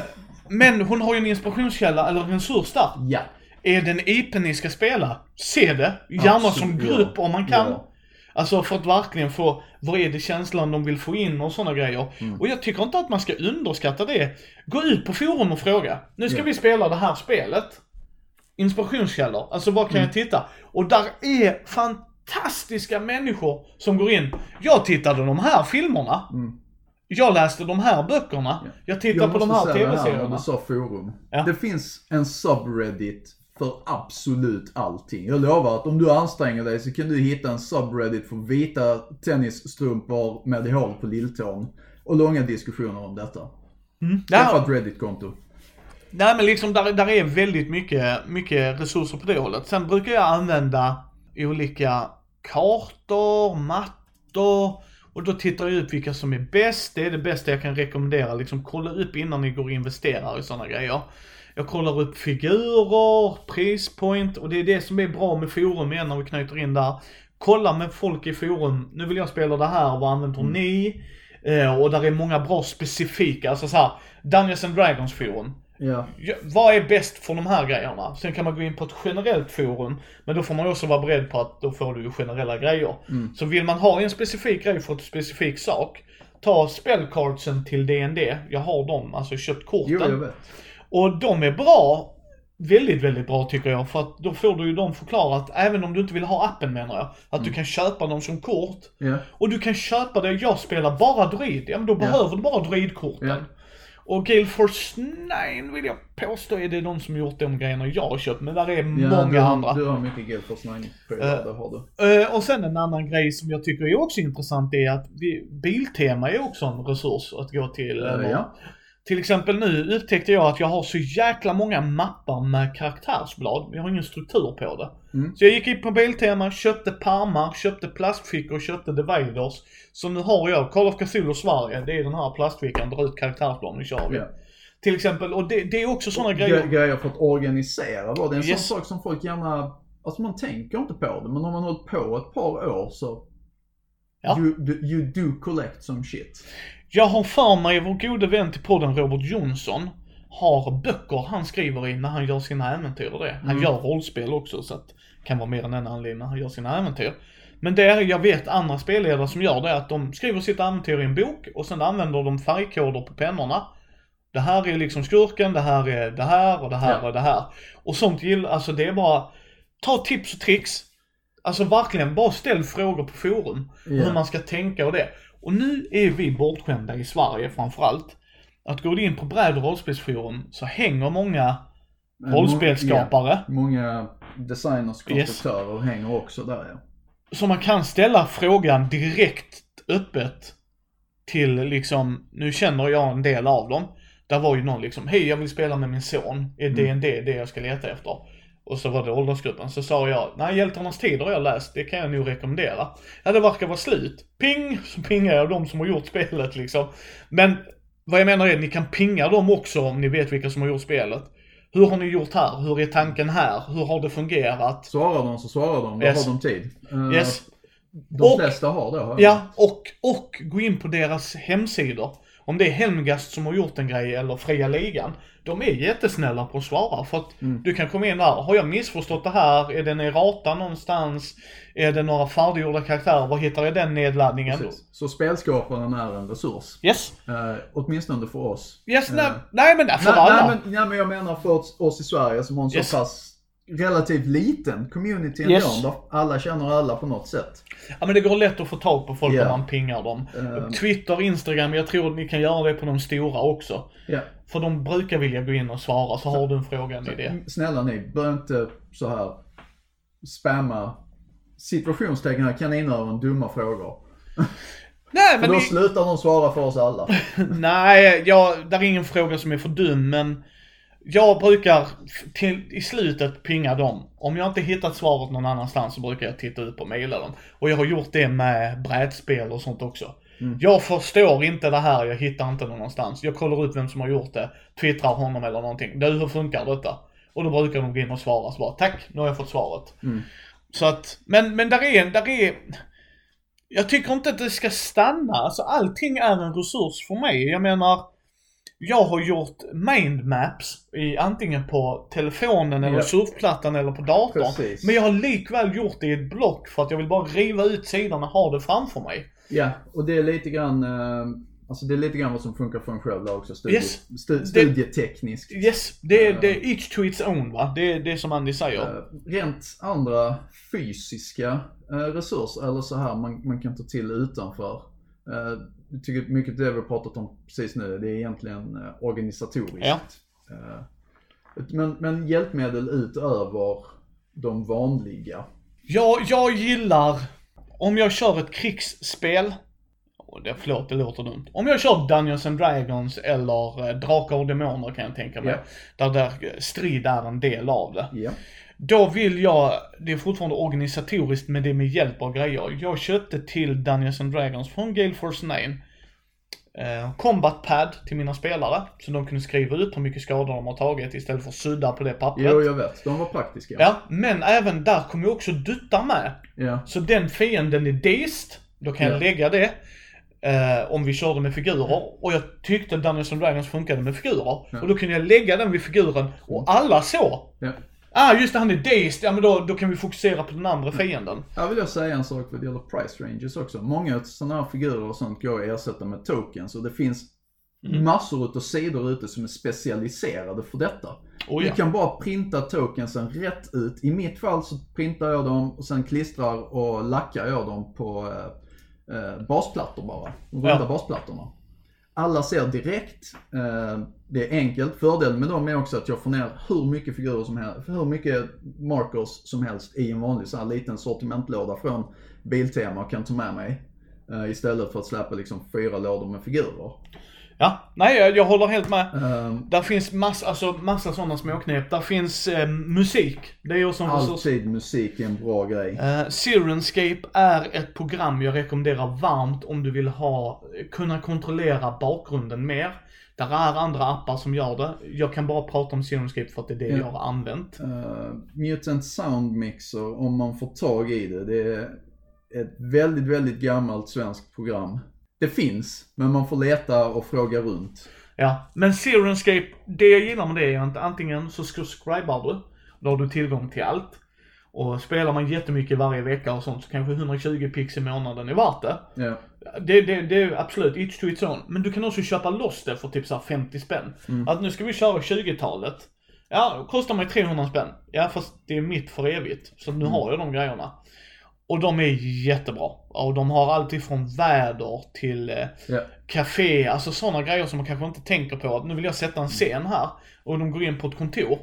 Men hon har ju en inspirationskälla, eller en resurs där. Ja. Är det en IP ni ska spela? Se det. Gärna som Absolut, grupp ja. om man kan. Ja. Alltså för att verkligen få, vad är det känslan de vill få in och sådana grejer. Mm. Och jag tycker inte att man ska underskatta det. Gå ut på forum och fråga. Nu ska Ja. vi spela det här spelet. Inspirationskällor. Alltså vad kan Mm. jag titta? Och där är fantastiska människor som går in. Jag tittade de här filmerna. Mm. Jag läste de här böckerna. Ja. Jag tittade på de här tv-serierna. du sa forum. Ja. Det finns en subreddit för absolut allting. Jag lovar att om du anstränger dig så kan du hitta en subreddit för vita tennisstrumpor med hål på lilltån. Och långa diskussioner om detta. Mm. Skaffa Ja, ett reddit-konto. Nej men liksom där, där är väldigt mycket, mycket resurser på det hållet. Sen brukar jag använda olika kartor, mattor. Och då tittar jag upp vilka som är bäst. Det är det bästa jag kan rekommendera. Liksom kolla upp innan ni går och investerar i sådana grejer. Jag kollar upp figurer, prispoint och det är det som är bra med forum igen när vi knyter in där. Kolla med folk i forum. Nu vill jag spela det här, vad använder ni? Eh, och där är många bra specifika, alltså så här, Dungeons and Dragons forum. Ja. Ja, vad är bäst för de här grejerna? Sen kan man gå in på ett generellt forum, men då får man också vara beredd på att då får du ju generella grejer. Mm. Så vill man ha en specifik grej för ett specifik sak, ta spellcardsen till DND. Jag har dem, alltså köpt korten. Jo, jag vet. Och de är bra, väldigt, väldigt bra tycker jag. För att då får du ju dem förklarat, även om du inte vill ha appen menar jag. Att du kan köpa dem som kort. Ja. Och du kan köpa det, jag spelar bara druid, ja men då behöver du bara druidkorten. Ja. Och Gale Force 9 vill jag påstå är det de som gjort de grejerna jag har köpt, men där är Ja, många du, har- andra. Du har mycket Guild Force 9 Eh, det har du. Eh, och sen en annan grej som jag tycker är också intressant är att vi, Biltema är också en resurs att gå till. Eller- ja. Till exempel nu upptäckte jag att jag har så jäkla många mappar med karaktärsblad, jag har ingen struktur på det. Mm. Så jag gick in på Biltema, köpte pärmar, köpte plastfickor, köpte dividers. Så nu har jag Call of Cthulhu Sverige, det är den här plastfickan, drar ut karaktärsblad, nu kör vi. Ja. Till exempel, och det, det är också sådana Gre- grejer. grejer för att organisera vad Det är en Yes. sån sak som folk gärna, alltså man tänker inte på det, men om man hållit på ett par år så Ja. you, you do collect some shit. Jag har för mig vår gode vän till podden Robert Jonsson har böcker han skriver i när han gör sina äventyr och det. Han Mm. gör rollspel också så att det kan vara mer än en anledning när han gör sina äventyr. Men det jag vet andra spelledare som gör det är att de skriver sitt äventyr i en bok och sen använder de färgkoder på pennorna. Det här är liksom skurken, det här är det här och det här Ja. och det här. Och sånt gillar, alltså det är bara, ta tips och tricks. Alltså verkligen, bara ställ frågor på forum. Ja. Hur man ska tänka och det. Och nu är vi bortskämda i Sverige framförallt. Att går du in på bräd och rollspelsforum så hänger många Men rollspelsskapare. Många, många designers, konstruktörer hänger också där ja. Så man kan ställa frågan direkt öppet till liksom, nu känner jag en del av dem. Där var ju någon liksom, hej jag vill spela med min son. Är Mm. D&D det jag ska leta efter? Och så var det åldersgruppen. Så sa jag, nej Hjältarnas tid har jag läst, det kan jag nog rekommendera. Ja det verkar vara slut. Ping! Så pingar jag de som har gjort spelet liksom. Men vad jag menar är, ni kan pinga dem också om ni vet vilka som har gjort spelet. Hur har ni gjort här? Hur är tanken här? Hur har det fungerat? Svarar de så svarar de, då Yes. har de tid. Eh, Yes. De Och- flesta har det. har. Ja, och, och gå in på deras hemsidor. Om det är Helmgast som har gjort en grej eller Fria Ligan. De är jättesnälla på att svara för att Mm. du kan komma in där. Har jag missförstått det här? Är den errata någonstans? Är det några färdiggjorda karaktärer? Var hittar jag den nedladdningen? Precis. Så spelskaparen är en resurs. Yes. Eh, åtminstone för oss. Yes, nej, Eh, nej men för nej, alla. nej, men, nej men jag menar för oss, oss i Sverige som har en Yes. så pass relativt liten community ändå. Yes. Där alla känner alla på något sätt. Ja men det går lätt att få tag på folk Ja. om man pingar dem. Ehm. Twitter, Instagram, jag tror ni kan göra det på de stora också. Ja. För de brukar vilja gå in och svara, så har du en fråga, en idé. Snälla ni, börja inte så här spamma situationstecken här kaninöron dumma frågor. Nej För men då ni... slutar de svara för oss alla. Nej, jag, där är ingen fråga som är för dum, men jag brukar till, i slutet pinga dem. Om jag inte hittat svaret någon annanstans så brukar jag titta upp och mejla dem. Och jag har gjort det med brädspel och sånt också. Mm. Jag förstår inte det här, jag hittar inte någonstans. Jag kollar upp vem som har gjort det, twittrar honom eller någonting. Du, hur funkar detta? Och då brukar de gå in och svara så bara, tack, nu har jag fått svaret. Mm. Så att, men, men där är, där är, jag tycker inte att det ska stanna. Alltså allting är en resurs för mig. Jag menar, jag har gjort mindmaps i antingen på telefonen eller Ja. surfplattan eller på datorn. Precis. Men jag har likväl gjort det i ett block för att jag vill bara riva ut sidan och ha det framför mig. Ja, och det är lite grann, eh, alltså det är lite grann vad som funkar för en själv där också. Studie, Yes. stu, studietekniskt. Yes, det är, Ja. det är each to its own va? Det är det som Andy säger. Eh, rent andra fysiska eh, resurser, eller så här man, man kan ta till utanför. Tycker mycket det vi har pratat om precis nu, det är egentligen eh, organisatoriskt. Ja. Eh, men, men hjälpmedel utöver de vanliga. Jag, jag gillar, om jag kör ett krigsspel, det, förlåt det låter dumt. Om jag kör Dungeons and Dragons eller eh, Drakar och Demoner kan jag tänka mig. Där, där eh, strid är en del av det. Ja. Då vill jag, det är fortfarande organisatoriskt men det är med hjälp av grejer. Jag köpte till Dungeons and Dragons från Gale Force 9 eh, Combat Pad till mina spelare. Så de kunde skriva ut hur mycket skador de har tagit istället för att sudda på det pappret. Jo, jag vet. De var praktiska. Ja, men även där kommer ju också duttar med. Ja. Så den fienden är dist, då kan jag Ja. lägga det. Eh, om vi körde med figurer. Och jag tyckte Dungeons and Dragons funkade med figurer. Ja. Och då kunde jag lägga den vid figuren och alla såg. Ja. Ah just det, han är dazed. Ja men då, då kan vi fokusera på den andra fienden. Här vill jag säga en sak vad det gäller price ranges också. Många sådana här figurer och sånt går att ersätta med tokens och det finns Mm. massor utav sidor ute som är specialiserade för detta. Oh, Du ja. kan bara printa tokensen rätt ut. I mitt fall så printar jag dem och sen klistrar och lackar jag dem på eh, eh, basplattor bara. De runda Ja. basplattorna. Alla ser direkt. Eh, det är enkelt. Fördelen med dem är också att jag får ner hur mycket figurer som helst, hur mycket markers som helst i en vanlig så här liten sortimentlåda från Biltema och kan ta med mig. Eh, istället för att släppa liksom fyra lådor med figurer. Ja, nej jag, jag håller helt med. Eh, Där finns massa, alltså, massa sådana småknep. Där finns eh, musik. Det är också resurs. alltid musik är en bra grej. Uh, Sirenscape är ett program jag rekommenderar varmt om du vill ha, kunna kontrollera bakgrunden mer. Där är andra appar som gör det. Jag kan bara prata om Sirenscape för att det är det Ja. jag har använt. Uh, Mutant Sound Mixer, om man får tag i det, det är ett väldigt, väldigt gammalt svenskt program. Det finns, men man får leta och fråga runt. Ja, men Sirenscape, det jag gillar med det är att antingen så subscribar du, då har du tillgång till allt. Och spelar man jättemycket varje vecka och sånt så kanske 120 pix i månaden är värt det. Ja, Det, det, det är absolut each to its own. Men du kan också köpa loss det för typ så här 50 spänn. Att nu ska vi köra 20-talet. Ja, kostar mig 300 spänn. Ja, fast det är mitt för evigt. Så nu har jag de grejerna. Och de är jättebra. Och de har alltid från väder till ja, café, alltså sådana grejer som man kanske inte tänker på. Att nu vill jag sätta en scen här och de går in på ett kontor.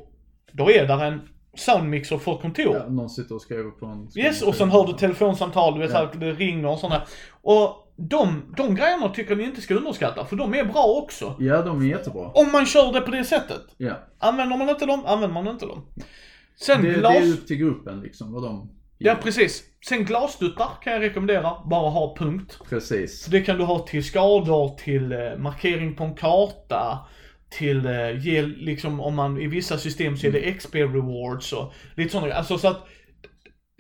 Då är där en soundmixer för kontor. ja, någon sitter och skriver på en... Yes, och sen hör du telefonsamtal, du vet Ja. ja. det ringer och sådär. Och de, de grejerna tycker ni inte ska underskatta, för de är bra också. Ja, de är jättebra. Om man kör det på det sättet. Ja. Använder man inte dem, använder man inte dem. Sen Det, det glas... är upp till gruppen liksom, vad de Ja, precis. Sen glasduttar kan jag rekommendera, bara ha punkt. Precis. Så det kan du ha till skador, till eh, markering på en karta, till eh, ge liksom om man i vissa system så är det XP rewards och lite sådana Alltså så att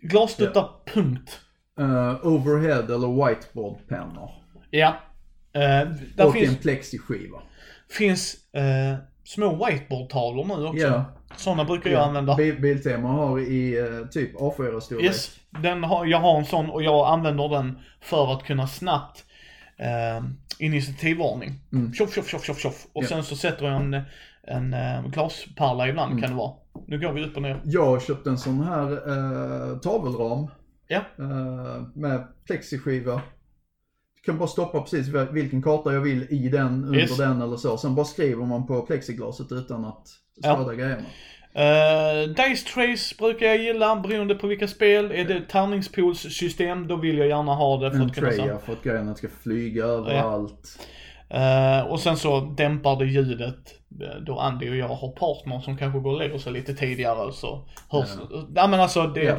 glasduttar, punkt. Uh, overhead eller whiteboardpennor. Ja. Där Och finns, en plexiskiva. finns eh, små whiteboard-tavlor nu också. Ja. Sådana brukar jag använda. Bil- Biltema har i eh, typ A4-storlek. Yes, den har, jag har en sån och jag använder den för att kunna snabbt eh, initiativordning. Mm. Tjoff, tjoff, tjoff, tjoff, tjoff. Och Ja. sen så sätter jag en, en eh, glaspärla ibland Mm. kan det vara. Nu går vi upp och ner. Jag har köpt en sån här eh, tavelram Ja. eh, med plexiskiva. Du kan bara stoppa precis vilken karta jag vill i den, under Yes. den eller så. Sen bara skriver man på plexiglaset utan att Ja. skada grejerna. Uh, Dice Trace brukar jag gilla beroende på vilka spel. Är det tärningspoolssystem då vill jag gärna ha det för En att kunna för att grejerna ska flyga överallt. Eh, och sen så dämpar det ljudet då Andy och jag har partner som kanske går och lägger sig lite tidigare så hörs ja. men alltså det, Ja,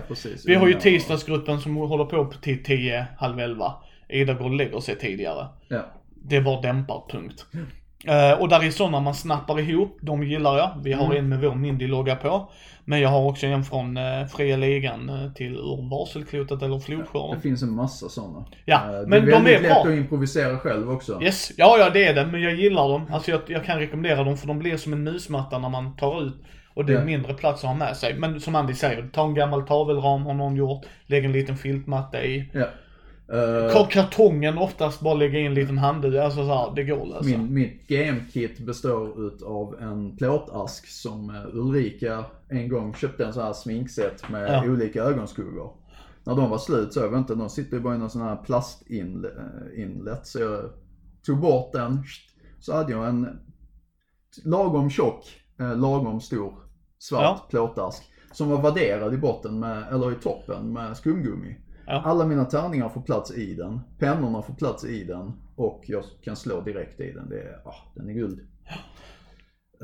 vi har ju Ja. tisdagsgruppen som håller på till 10, halv 11. Ida går och lägger sig tidigare. Ja. Det bara dämpar, punkt. Eh, och där är sådana man snappar ihop, de gillar jag. Vi har Mm. en med vår Mindy-logga på. Men jag har också en från uh, Fria Ligan eh, till Ur varselklotet eller Flodskörden. Det finns en massa sådana. Ja, Eh, men det de är väldigt är lätt bra. att improvisera själv också. Yes, ja ja det är det, men jag gillar dem. Alltså jag, jag kan rekommendera dem för de blir som en musmatta när man tar ut. Och det är Ja. mindre plats att ha med sig. Men som Andy säger, ta en gammal tavelram har någon gjort, lägg en liten filtmatta i. Ja. Eh, Kar- Kartongen oftast bara lägga in en liten handduk, alltså så här, det går att lösa. Min, mitt GM-kit består utav en plåtask som eh, Ulrika en gång köpte en sån här sminkset med Ja. olika ögonskuggor. När de var slut så, jag vet inte, de sitter ju bara i någon sån här plastinlet. Så jag tog bort den, så hade jag en lagom tjock, eh, lagom stor svart Ja. plåtask. Som var värderad i botten med, eller i toppen med skumgummi. Ja. Alla mina tärningar får plats i den. Pennorna får plats i den. Och jag kan slå direkt i den. Det är, ah, den är guld.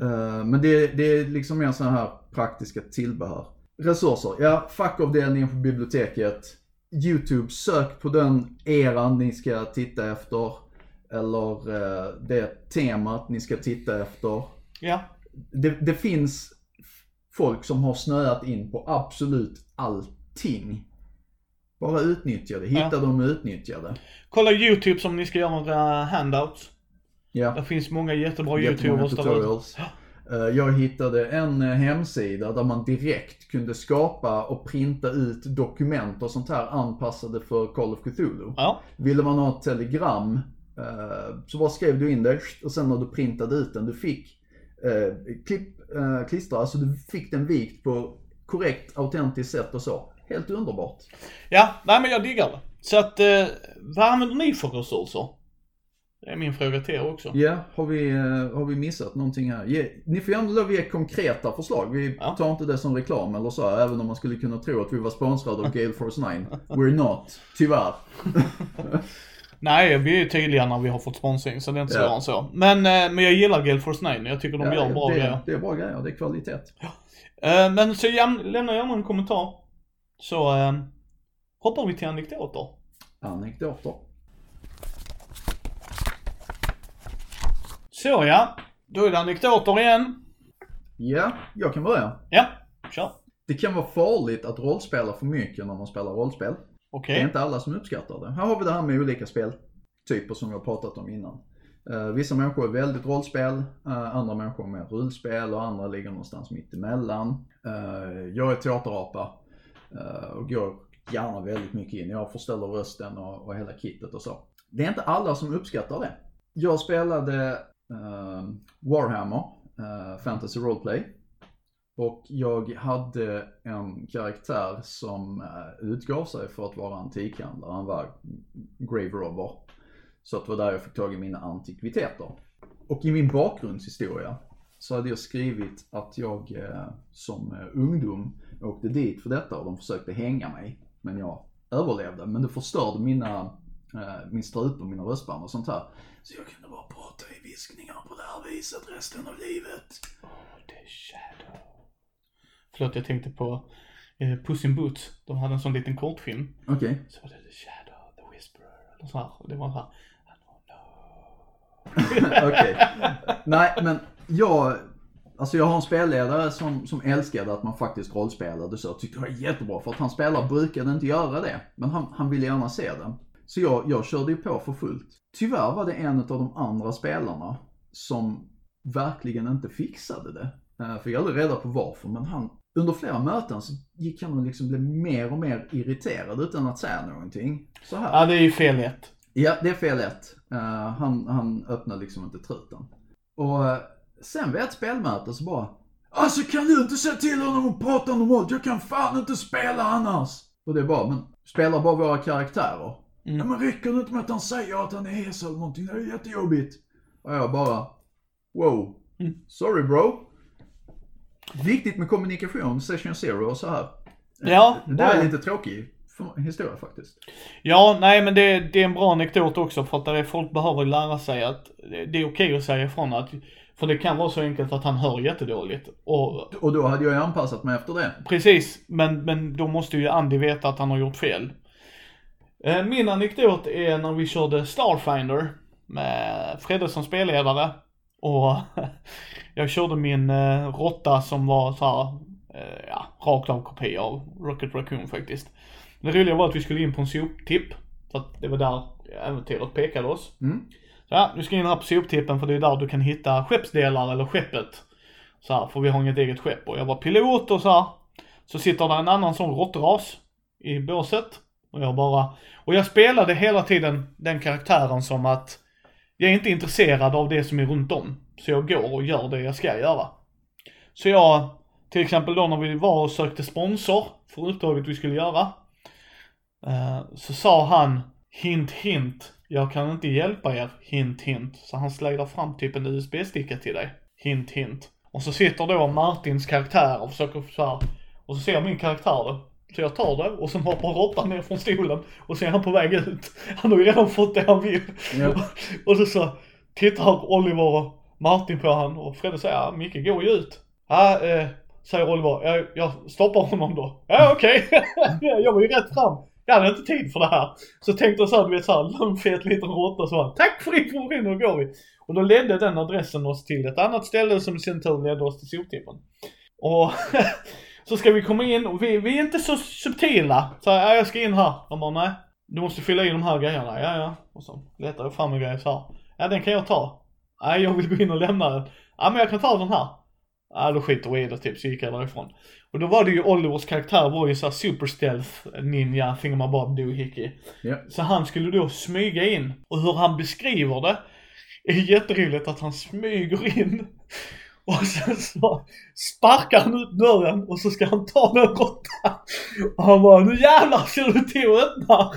Eh, men det, det är liksom mer sådana här praktiska tillbehör. Resurser. Ja, fackavdelningen på biblioteket. YouTube, sök på den eran ni ska titta efter. Eller eh, det temat ni ska titta efter. Ja, Det, det finns folk som har snöat in på absolut allting. Bara utnyttja det. Hitta Ja. dem och utnyttja det. Kolla YouTube som ni ska göra handouts. Ja. Det finns många jättebra Jättemånga YouTubers tutorials. Eh, Jag hittade en eh, hemsida där man direkt kunde skapa och printa ut dokument och sånt här anpassade för Call of Cthulhu. Ja, Ville man ha ett telegram eh, så bara skrev du in det och sen när du printade ut den, du fick klipp, klistra, så du fick den vikt på korrekt, autentiskt sätt och så. Helt underbart. ja nej men jag diggar det. Så att, eh, vad använder ni för resurser? Det är min fråga till er också. Ja, har vi, eh, har vi missat någonting här? Ge, ni får gärna lov ge konkreta förslag. Vi Ja. tar inte det som reklam eller så, även om man skulle kunna tro att vi var sponsrade av Gale Force 9. We're not, tyvärr. Nej, vi är ju tydliga när vi har fått sponsring, så det är inte Ja. svårare än så. Men, eh, men jag gillar Gale Force 9, jag tycker de Ja, gör bra det, grejer. det är bra grejer, det är kvalitet. Eh, men så jäm, lämna gärna en kommentar. Så eh, hoppar vi till anekdoter. Anekdoter. Så ja, då är det anekdoter igen. Ja, jag kan börja. Ja, kör. Det kan vara farligt att rollspela för mycket när man spelar rollspel. Okej. Det är inte alla som uppskattar det. Här har vi det här med olika speltyper som vi har pratat om innan. Eh, vissa människor är väldigt rollspel, eh, andra människor är mer rullspel och andra ligger någonstans mitt emellan. Uh, jag är teaterapa Eh, och går gärna väldigt mycket in. Jag förställer rösten och, och hela kittet och så. Det är inte alla som uppskattar det. Jag spelade uh, Warhammer, uh, Fantasy Roleplay. Och jag hade en karaktär som uh, utgav sig för att vara antikhandlare. Han var grave robber. Så att det var där jag fick tag i mina antikviteter. Och i min bakgrundshistoria så hade jag skrivit att jag som ungdom åkte dit för detta och de försökte hänga mig. Men jag överlevde. Men det förstörde mina, eh, min strupe och mina röstband och sånt här. Så jag kunde bara prata i viskningar på det här viset resten av livet. The Shadow. Förlåt, jag tänkte på eh, Puss in Boots. De hade en sån liten kortfilm. Okej. Så var det The Shadow, The Whisperer. Eller så här. Och det var så här. Okej. Nej, men jag, alltså jag har en spelledare som, som älskade att man faktiskt rollspelade så. Jag tyckte det var jättebra för att hans spelare brukade inte göra det. Men han, han ville gärna se det. Så jag, jag körde ju på för fullt. Tyvärr var det en av de andra spelarna som verkligen inte fixade det. Eh, För jag är aldrig reda på varför, men han, under flera möten så gick han och liksom blev mer och mer irriterad utan att säga någonting. Så här. Ja, det är ju fel lätt. Ja, det är fel lätt. Eh, han, han öppnar liksom inte truten. Och eh, sen vid ett spelmöte så bara Alltså kan du inte säga till honom att prata normalt? Jag kan fan inte spela annars! Och det är bara, men spelar bara våra karaktärer. Mm. Ja men räcker det inte med att han säger att han är hes eller någonting? Det är jättejobbigt. Och jag bara, wow. Mm. Sorry bro. Viktigt med kommunikation, session zero och så här. Ja, Det där är lite tråkig historia faktiskt. Ja, nej men det, det är en bra anekdot också för att där är folk behöver lära sig att det är okej att säga ifrån att, för det kan vara så enkelt att han hör jättedåligt. Och Och då hade jag ju anpassat mig efter det. precis, men, men då måste ju Andy veta att han har gjort fel. Eh, Min anekdot är när vi körde Starfinder med Fredde som spelledare. Och jag körde min eh, råtta som var så här, eh, ja, rakt av kopia av Rocket Raccoon faktiskt. Det roliga var att vi skulle in på en soptipp. Så att det var där äventyret pekade oss. Mm. Så ja, du ska in här på soptippen för det är där du kan hitta skeppsdelar eller skeppet. Så här, för vi har inget eget skepp. Och jag var pilot och så här. Så sitter där en annan sån råttras i båset. Och jag bara, och jag spelade hela tiden den karaktären som att jag är inte intresserad av det som är runt om. Så jag går och gör det jag ska göra. Så jag, till exempel då när vi var och sökte sponsor för uppdraget vi skulle göra. Eh, så sa han, hint hint, jag kan inte hjälpa er, hint hint. Så han släder fram typ en USB-sticka till dig, hint hint. Och så sitter då Martins karaktär och försöker så här, och så ser jag min karaktär det. Så jag tar det och så hoppar råttan ner från stolen och så är han på väg ut. Han har ju redan fått det han vill. Ja. Och så, så tittar Oliver och Martin på han och Fredde säger, ja, Micke går ju ut. Ja, eh, säger Oliver, jag, jag stoppar honom då. Ja, okej. jag var ju rätt fram. Jag hade inte tid för det här. Så tänkte jag såhär, du vet såhär, lönnfet liten råtta så han, tack för informationen, nu går vi. Och då ledde den adressen oss till ett annat ställe som i sin tur ledde oss till soptippen. Och, Så ska vi komma in och vi, vi är inte så subtila. Så här, ja, jag ska in här. De bara, nej. Du måste fylla i de här grejerna. Ja, ja. Och så letar jag fram en grej så här. Ja, den kan jag ta. Nej, jag vill gå in och lämna den. Ja, men jag kan ta den här. Ja, då skiter vi i det typ, så gick jag därifrån. Och då var det ju Olivers karaktär var ju såhär super stealth ninja thingamabob doohickey. Ja. Så han skulle då smyga in. Och hur han beskriver det är jätteroligt att han smyger in. Och sen så sparkar han ut dörren och så ska han ta den råttan. Och han bara, nu jävlar ser du till och öppnar.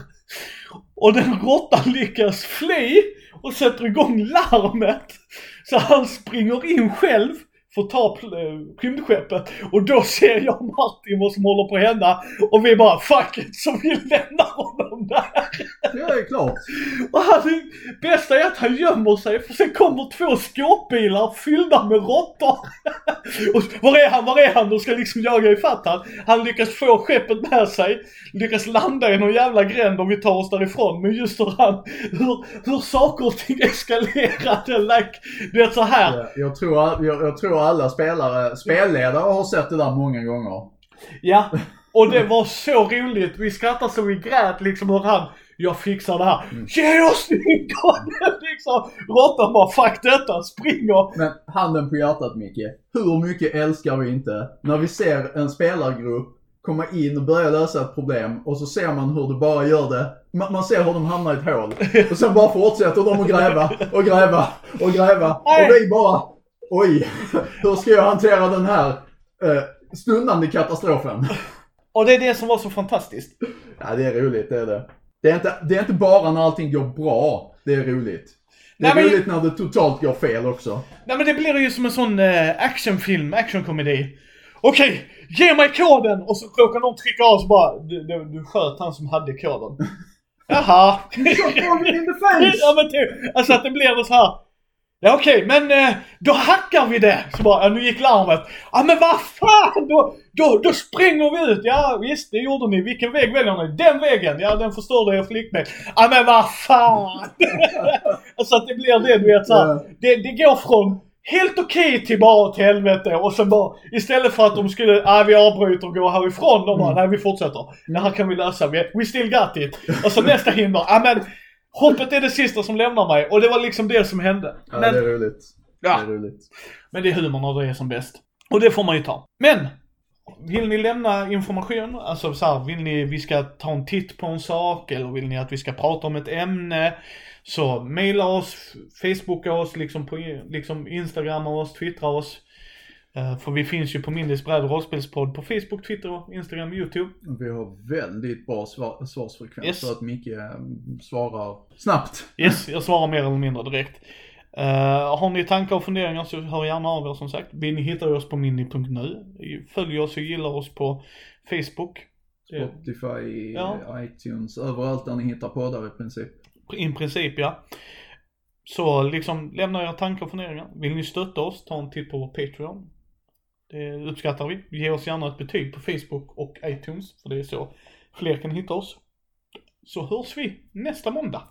Och den råttan lyckas fly och sätter igång larmet. Så han springer in själv Får ta eh, rymdskeppet. Och då ser jag Martin vad som håller på att hända. Och vi bara, fuck it, så vi lämnar honom där. Ja, det är klart. Och han, bästa är att han gömmer sig för sen kommer två skåpbilar fyllda med råttor. Och var är han, var är han? De ska liksom jaga ifatt han. Han lyckas få skeppet med sig, lyckas landa i någon jävla gränd om vi tar oss därifrån. Men just hur han, hur, hur saker och ting eskalerade, like, du vet så här. Ja, Jag tror, jag, jag tror alla spelare, spelledare har sett det där många gånger. Ja, och det var så roligt. Vi skrattade så vi grät liksom hur han, jag fixar det här. Ge oss nyckeln! liksom. Råttan bara, fuck detta, springer. Men handen på hjärtat Micke, hur mycket älskar vi inte när vi ser en spelargrupp komma in och börja lösa ett problem och så ser man hur det bara gör det. Man, man ser hur de hamnar i ett hål. Och sen bara fortsätter de att gräva och gräva och gräva. Och vi bara, oj, hur ska jag hantera den här eh, stundande katastrofen? Och det är det som var så fantastiskt. Ja, det är roligt, det är det. Det är inte, det är inte bara när allting går bra det är roligt. Det är Nej, men- roligt när det totalt går fel också. Nej men det blir ju som en sån eh, actionfilm, actionkomedi. Okej, ge mig koden! Och så råkar någon trycka av så bara, du, du, du sköt han som hade koden. Jaha. in the face! ja men typ, alltså att det blir så här. Ja okej, men eh, då hackar vi det. Så bara, ja, nu gick larmet. Ja men vad fan, då, då, då springer vi ut. Ja visst, det gjorde ni. Vilken väg väljer ni? Den vägen. Ja den förstörde er flickvän. Ja men vad fan. alltså att det blir det du vet så här. Ja. Det, det går från helt okej till bara åt helvete och sen bara istället för att de skulle, ah vi avbryter och går härifrån. De bara, Mm. nej vi fortsätter. Det här kan vi lösa. We, we still got it. Och så nästa hinder, ja men hoppet är det sista som lämnar mig. Och det var liksom det som hände. Ja, Men, det är roligt. ja, Det är roligt. men det är humorn när det är som bäst. Och det får man ju ta. Men! Vill ni lämna information? Alltså så här, vill ni vi ska ta en titt på en sak? Eller vill ni att vi ska prata om ett ämne? Så mejla oss, Facebooka oss, liksom, på, liksom Instagramma oss, twittra oss. Eh, för vi finns ju på Mindys bräd rollspelspodd på Facebook, Twitter, Instagram och YouTube. Vi har väldigt bra svar, svarsfrekvens Yes. så att Micke eh, svarar snabbt. Yes, jag svarar mer eller mindre direkt. Eh, har ni tankar och funderingar så hör gärna av er som sagt. Ni hittar oss på mini.nu. Följ oss och gilla oss på Facebook. Spotify, Ja. iTunes, överallt där ni hittar poddar i princip. I princip ja. Så liksom lämna era tankar och funderingar. Vill ni stötta oss, ta en titt på vår Patreon. Det uppskattar vi. Ge oss gärna ett betyg på Facebook och iTunes, för det är så fler kan hitta oss. Så hörs vi nästa måndag.